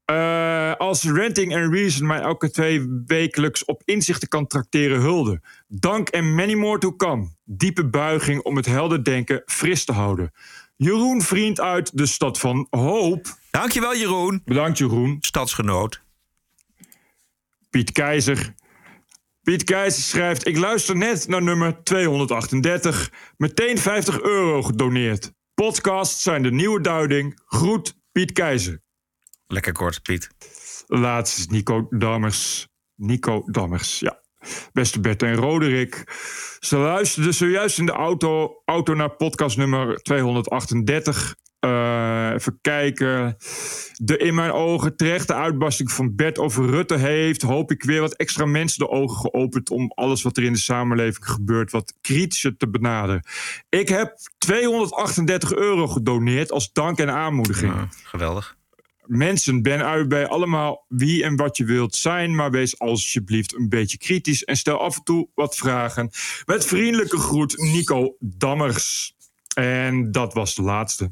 Eh, als Renting and Reason mij elke twee wekelijks op inzichten kan tracteren, hulde. Dank en many more to come. Diepe buiging om het helder denken fris te houden. Jeroen Vriend uit de stad van Hoop. Dankjewel, Jeroen. Bedankt, Jeroen. Stadsgenoot. Piet Keizer. Piet Keizer schrijft: Ik luister net naar nummer 238. Meteen 50 euro gedoneerd. Podcasts zijn de nieuwe duiding. Groet, Piet Keizer. Lekker kort, Piet. Laatst is Nico Dammers. Nico Dammers, ja. Beste Bert en Roderick. Ze luisterden zojuist in de auto, auto naar podcast nummer 238. Eh, even kijken. De in mijn ogen terechte uitbarsting van Bert over Rutte heeft, hoop ik weer wat extra mensen de ogen geopend om alles wat er in de samenleving gebeurt wat kritischer te benaderen. Ik heb 238 euro gedoneerd als dank en aanmoediging. geweldig. Mensen, ben uit bij allemaal wie en wat je wilt zijn, maar wees alsjeblieft een beetje kritisch en stel af en toe wat vragen. Met vriendelijke groet, Nico Dammers. En dat was de laatste.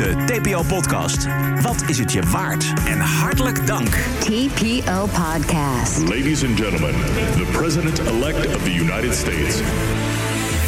De TPO-podcast. Wat is het je waard? En hartelijk dank. TPO Podcast. Ladies and gentlemen, the President-elect of the United States.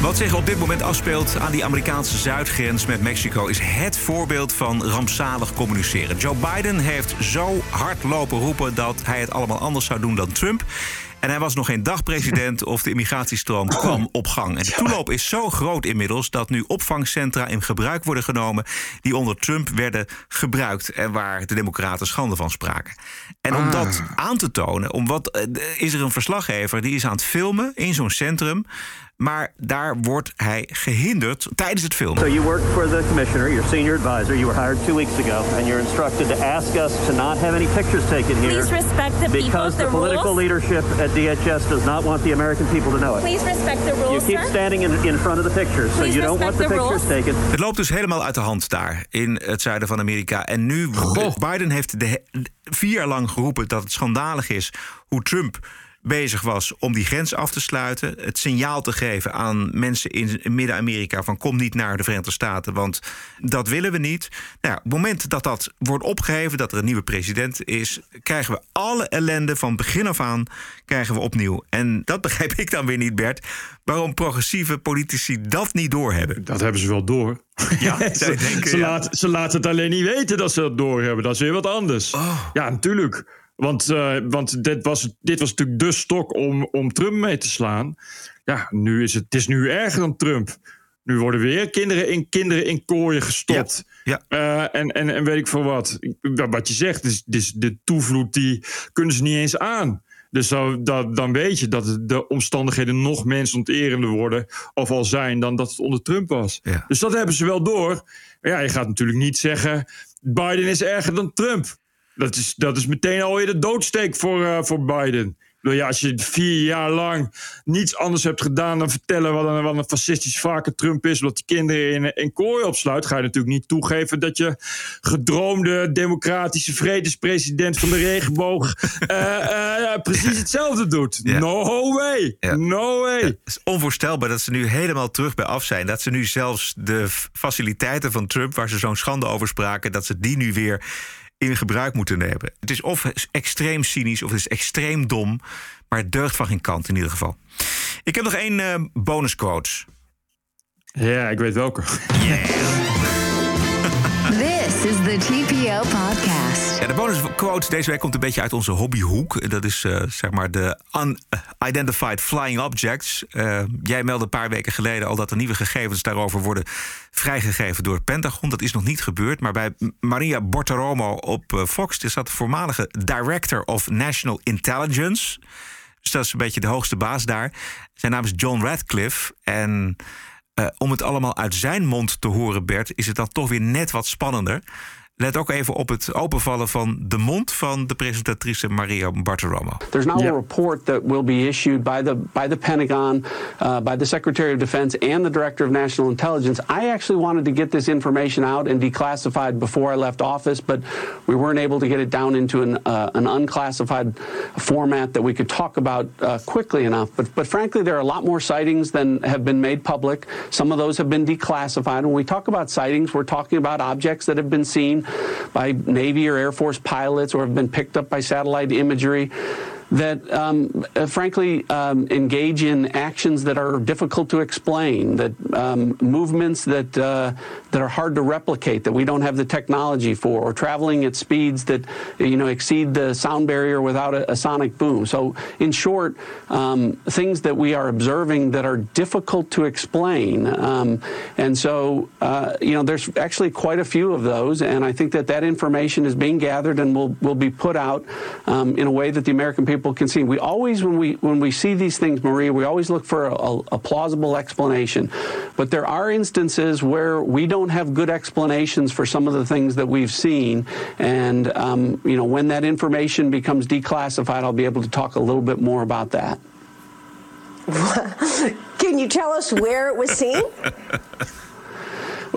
Wat zich op dit moment afspeelt aan die Amerikaanse zuidgrens met Mexico is het voorbeeld van rampzalig communiceren. Joe Biden heeft zo hard lopen roepen dat hij het allemaal anders zou doen dan Trump. En hij was nog geen dag president of de immigratiestroom kwam op gang. En de toeloop is zo groot inmiddels dat nu opvangcentra in gebruik worden genomen die onder Trump werden gebruikt en waar de Democraten schande van spraken. En om dat aan te tonen, om wat, eh, is er een verslaggever die is aan het filmen in zo'n centrum. Maar daar wordt hij gehinderd tijdens het filmen. So you work for the commissioner, your senior advisor. You were hired two weeks ago, and you're instructed to ask us to not have any pictures taken here. Please respect the people, because the the political rules. leadership at DHS does not want the American people to know it. Please respect the You rules, keep sir. standing in, in front of the pictures, so Please you don't want the pictures taken. Het loopt dus helemaal uit de hand daar in het zuiden van Amerika. En nu, Biden heeft de, vier jaar lang geroepen dat het schandalig is hoe Trump bezig was om die grens af te sluiten. Het signaal te geven aan mensen in Midden-Amerika van kom niet naar de Verenigde Staten, want dat willen we niet. Nou, ja, op het moment dat dat wordt opgeheven, dat er een nieuwe president is, krijgen we alle ellende van begin af aan krijgen we opnieuw. En dat [LAUGHS] begrijp ik dan weer niet, Bert. Waarom progressieve politici dat niet doorhebben. Dat hebben ze wel door. [LAUGHS] Ja, ze, denken, ze, ja. laten, ze laten het alleen niet weten dat ze het doorhebben. Dat is weer wat anders. Oh. Ja, natuurlijk. Want, eh, want dit, was, dit was natuurlijk de stok om, om Trump mee te slaan. Ja, nu is het, het is nu erger dan Trump. Nu worden weer kinderen in, kinderen in kooien gestopt. Ja. Eh, en, en, en weet ik veel wat. Wat je zegt, dus, dus de toevloed die kunnen ze niet eens aan. Dus dat, dan weet je dat de omstandigheden nog mensonterender worden. Of al zijn dan dat het onder Trump was. Ja. Dus dat hebben ze wel door. Maar ja, je gaat natuurlijk niet zeggen. Biden is erger dan Trump. Dat is, dat is meteen alweer de doodsteek voor, eh, voor Biden. Ja, als je vier jaar lang niets anders hebt gedaan dan vertellen wat een, wat een fascistisch vaker Trump is, omdat die kinderen in, in kooi opsluit, ga je natuurlijk niet toegeven dat je gedroomde democratische vredespresident van de regenboog eh, [LAUGHS] eh, precies hetzelfde doet. Ja. No way. Ja. No way. Het is onvoorstelbaar dat ze nu helemaal terug bij af zijn. Dat ze nu zelfs de faciliteiten van Trump, waar ze zo'n schande over spraken, dat ze die nu weer in gebruik moeten nemen. Het is of extreem cynisch of het is extreem dom, maar het deugt van geen kant in ieder geval. Ik heb nog één eh bonusquote. Ja, ik weet welke. This is the TPO podcast. Ja, de bonusquote deze week komt een beetje uit onze hobbyhoek. Dat is eh, zeg maar de unidentified flying objects. Eh, jij meldde een paar weken geleden al dat er nieuwe gegevens daarover worden vrijgegeven door het Pentagon. Dat is nog niet gebeurd. Maar bij Maria Bortaromo op eh, Fox is dat de voormalige Director of National Intelligence. Dus dat is een beetje de hoogste baas daar. Zijn naam is John Radcliffe. En om het allemaal uit zijn mond te horen, Bert, is het dan toch weer net wat spannender. Let ook even op het openvallen van de mond van de presentatrice Maria Bartiromo. There's now a report that will be issued by the by the Pentagon, uh, by the Secretary of Defense, and the Director of National Intelligence. I actually wanted to get this information out and declassified before I left office, but we weren't able to get it down into an uh, an unclassified format that we could talk about uh, quickly enough. But but frankly, there are a lot more sightings than have been made public. Some of those have been declassified. When we talk about sightings, we're talking about objects that have been seen by Navy or Air Force pilots or have been picked up by satellite imagery that um, uh, frankly um, engage in actions that are difficult to explain, that um, movements that uh, that are hard to replicate, that we don't have the technology for, or traveling at speeds that you know exceed the sound barrier without a, a sonic boom. So, in short, um, things that we are observing that are difficult to explain, um, and so uh, you know there's actually quite a few of those, and I think that that information is being gathered and will will be put out um, in a way that the American people can see. We always, when we when we see these things, Maria, we always look for a, a plausible explanation. But there are instances where we don't have good explanations for some of the things that we've seen, and um, you know when that information becomes declassified, I'll be able to talk a little bit more about that. [LAUGHS] Can you tell us where it was seen? [LAUGHS]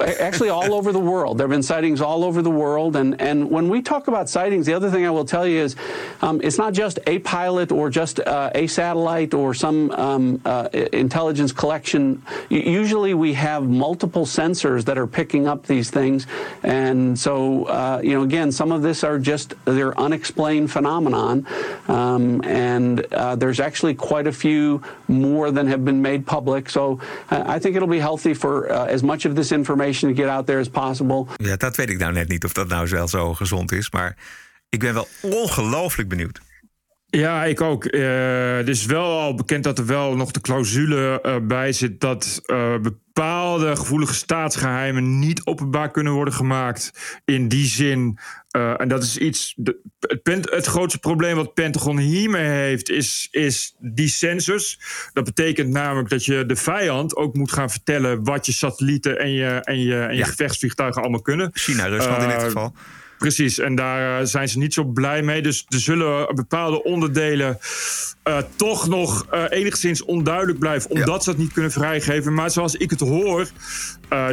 Actually, all over the world. There have been sightings all over the world. And, and when we talk about sightings, the other thing I will tell you is um, it's not just a pilot or just uh, a satellite or some um, uh, intelligence collection. Usually we have multiple sensors that are picking up these things. And so, uh, you know, again, some of this are just they're unexplained phenomenon. Um, and uh, there's actually quite a few more than have been made public. So uh, I think it'll be healthy for uh, as much of this information get out there as possible. Ja, dat weet ik nou net niet of dat nou wel zo gezond is. Maar ik ben wel ongelooflijk benieuwd. Ja, ik ook. Uh, het is wel al bekend dat er wel nog de clausule uh, bij zit dat uh, bepaalde gevoelige staatsgeheimen niet openbaar kunnen worden gemaakt. In die zin. en dat is iets. De, het, het, grootste probleem wat Pentagon hiermee heeft, is, is die census. Dat betekent namelijk dat je de vijand ook moet gaan vertellen wat je satellieten en je, en je, en je ja. gevechtsvliegtuigen allemaal kunnen. China, Rusland in dit geval. Precies, en daar uh, zijn ze niet zo blij mee. Dus er zullen bepaalde onderdelen uh, toch nog uh, enigszins onduidelijk blijven, omdat ja. ze dat niet kunnen vrijgeven. Maar zoals ik het hoor,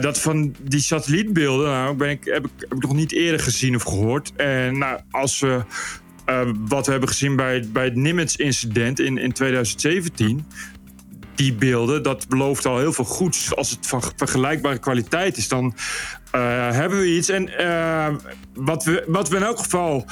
dat van die satellietbeelden nou, ben ik, heb, ik, heb ik nog niet eerder gezien of gehoord. En nou, als we. wat we hebben gezien bij, bij het Nimitz-incident in, in 2017 die beelden, dat belooft al heel veel goeds. Als het van vergelijkbare kwaliteit is, dan uh, hebben we iets. En uh, wat, we, wat we in elk geval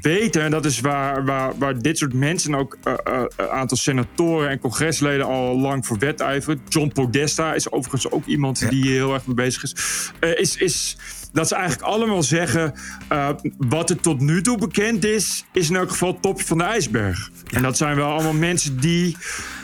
weten, en dat is waar, waar, waar dit soort mensen ook een uh, aantal senatoren en congresleden al lang voor wedijveren. John Podesta is overigens ook iemand ja. die hier heel erg mee bezig is. is, is dat ze eigenlijk allemaal zeggen: wat er tot nu toe bekend is, is in elk geval het topje van de ijsberg. Ja. En dat zijn wel allemaal mensen die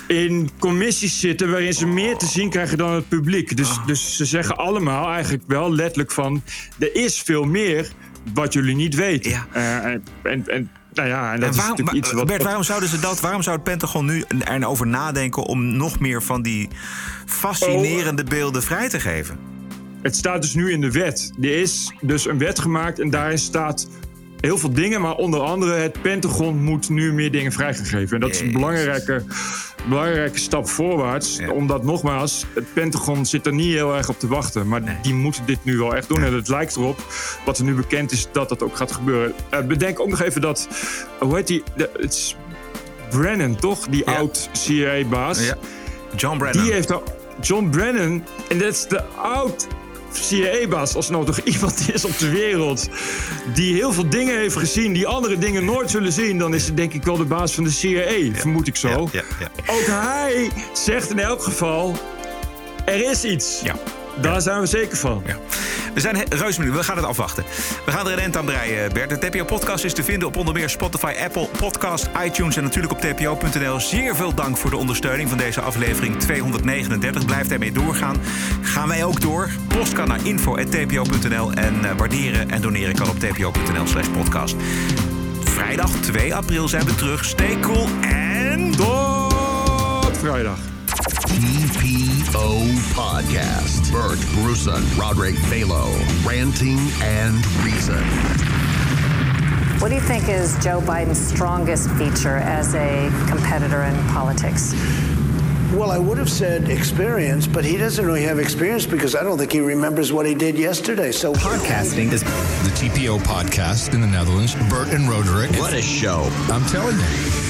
in commissies zitten waarin ze meer te zien krijgen dan het publiek. Dus, dus ze zeggen allemaal eigenlijk wel letterlijk van... er is veel meer wat jullie niet weten. Uh, en, en, en nou ja, en dat en waarom, is natuurlijk iets wat... Bert, waarom zouden ze dat? Waarom zou het Pentagon nu erover nadenken om nog meer van die fascinerende beelden vrij te geven? Het staat dus nu in de wet. Er is dus een wet gemaakt en daarin staat heel veel dingen, maar onder andere het Pentagon moet nu meer dingen vrijgegeven. En dat is een belangrijke, belangrijke stap voorwaarts. Ja. Omdat nogmaals, het Pentagon zit er niet heel erg op te wachten. Maar nee. die moeten dit nu wel echt doen. En het lijkt erop, wat er nu bekend is, dat dat ook gaat gebeuren. Uh, bedenk ook nog even dat, hoe heet die? De, het is Brennan, toch? Die ja. oud-CIA-baas. Ja. John Brennan. Die heeft al, John Brennan, en dat is de oud CIA-baas, als er nou toch [LAUGHS] iemand is op de wereld die heel veel dingen heeft gezien die andere dingen nooit zullen zien, dan is het denk ik wel de baas van de CIA, ja. vermoed ik zo. Ja, ja, ja. Ook hij zegt in elk geval: er is iets. Daar zijn we zeker van. We zijn reuze we gaan het afwachten. We gaan er een end aan breien, Bert. De TPO-podcast is te vinden op onder meer Spotify, Apple Podcast, iTunes en natuurlijk op tpo.nl. Zeer veel dank voor de ondersteuning van deze aflevering 239. Blijf daarmee doorgaan. Gaan wij ook door. Post kan naar info.tpo.nl en uh, waarderen en doneren kan op tpo.nl slash podcast. Vrijdag 2 april zijn we terug. Stay cool en... Tot vrijdag. TPO Podcast. Bert Bruson, Roderick Balo, Ranting and Reason. What do you think is Joe Biden's strongest feature as a competitor in politics? Well, I would have said experience, but he doesn't really have experience because I don't think he remembers what he did yesterday. So podcasting is the TPO podcast in the Netherlands. Bert and Roderick. What a show! I'm telling you.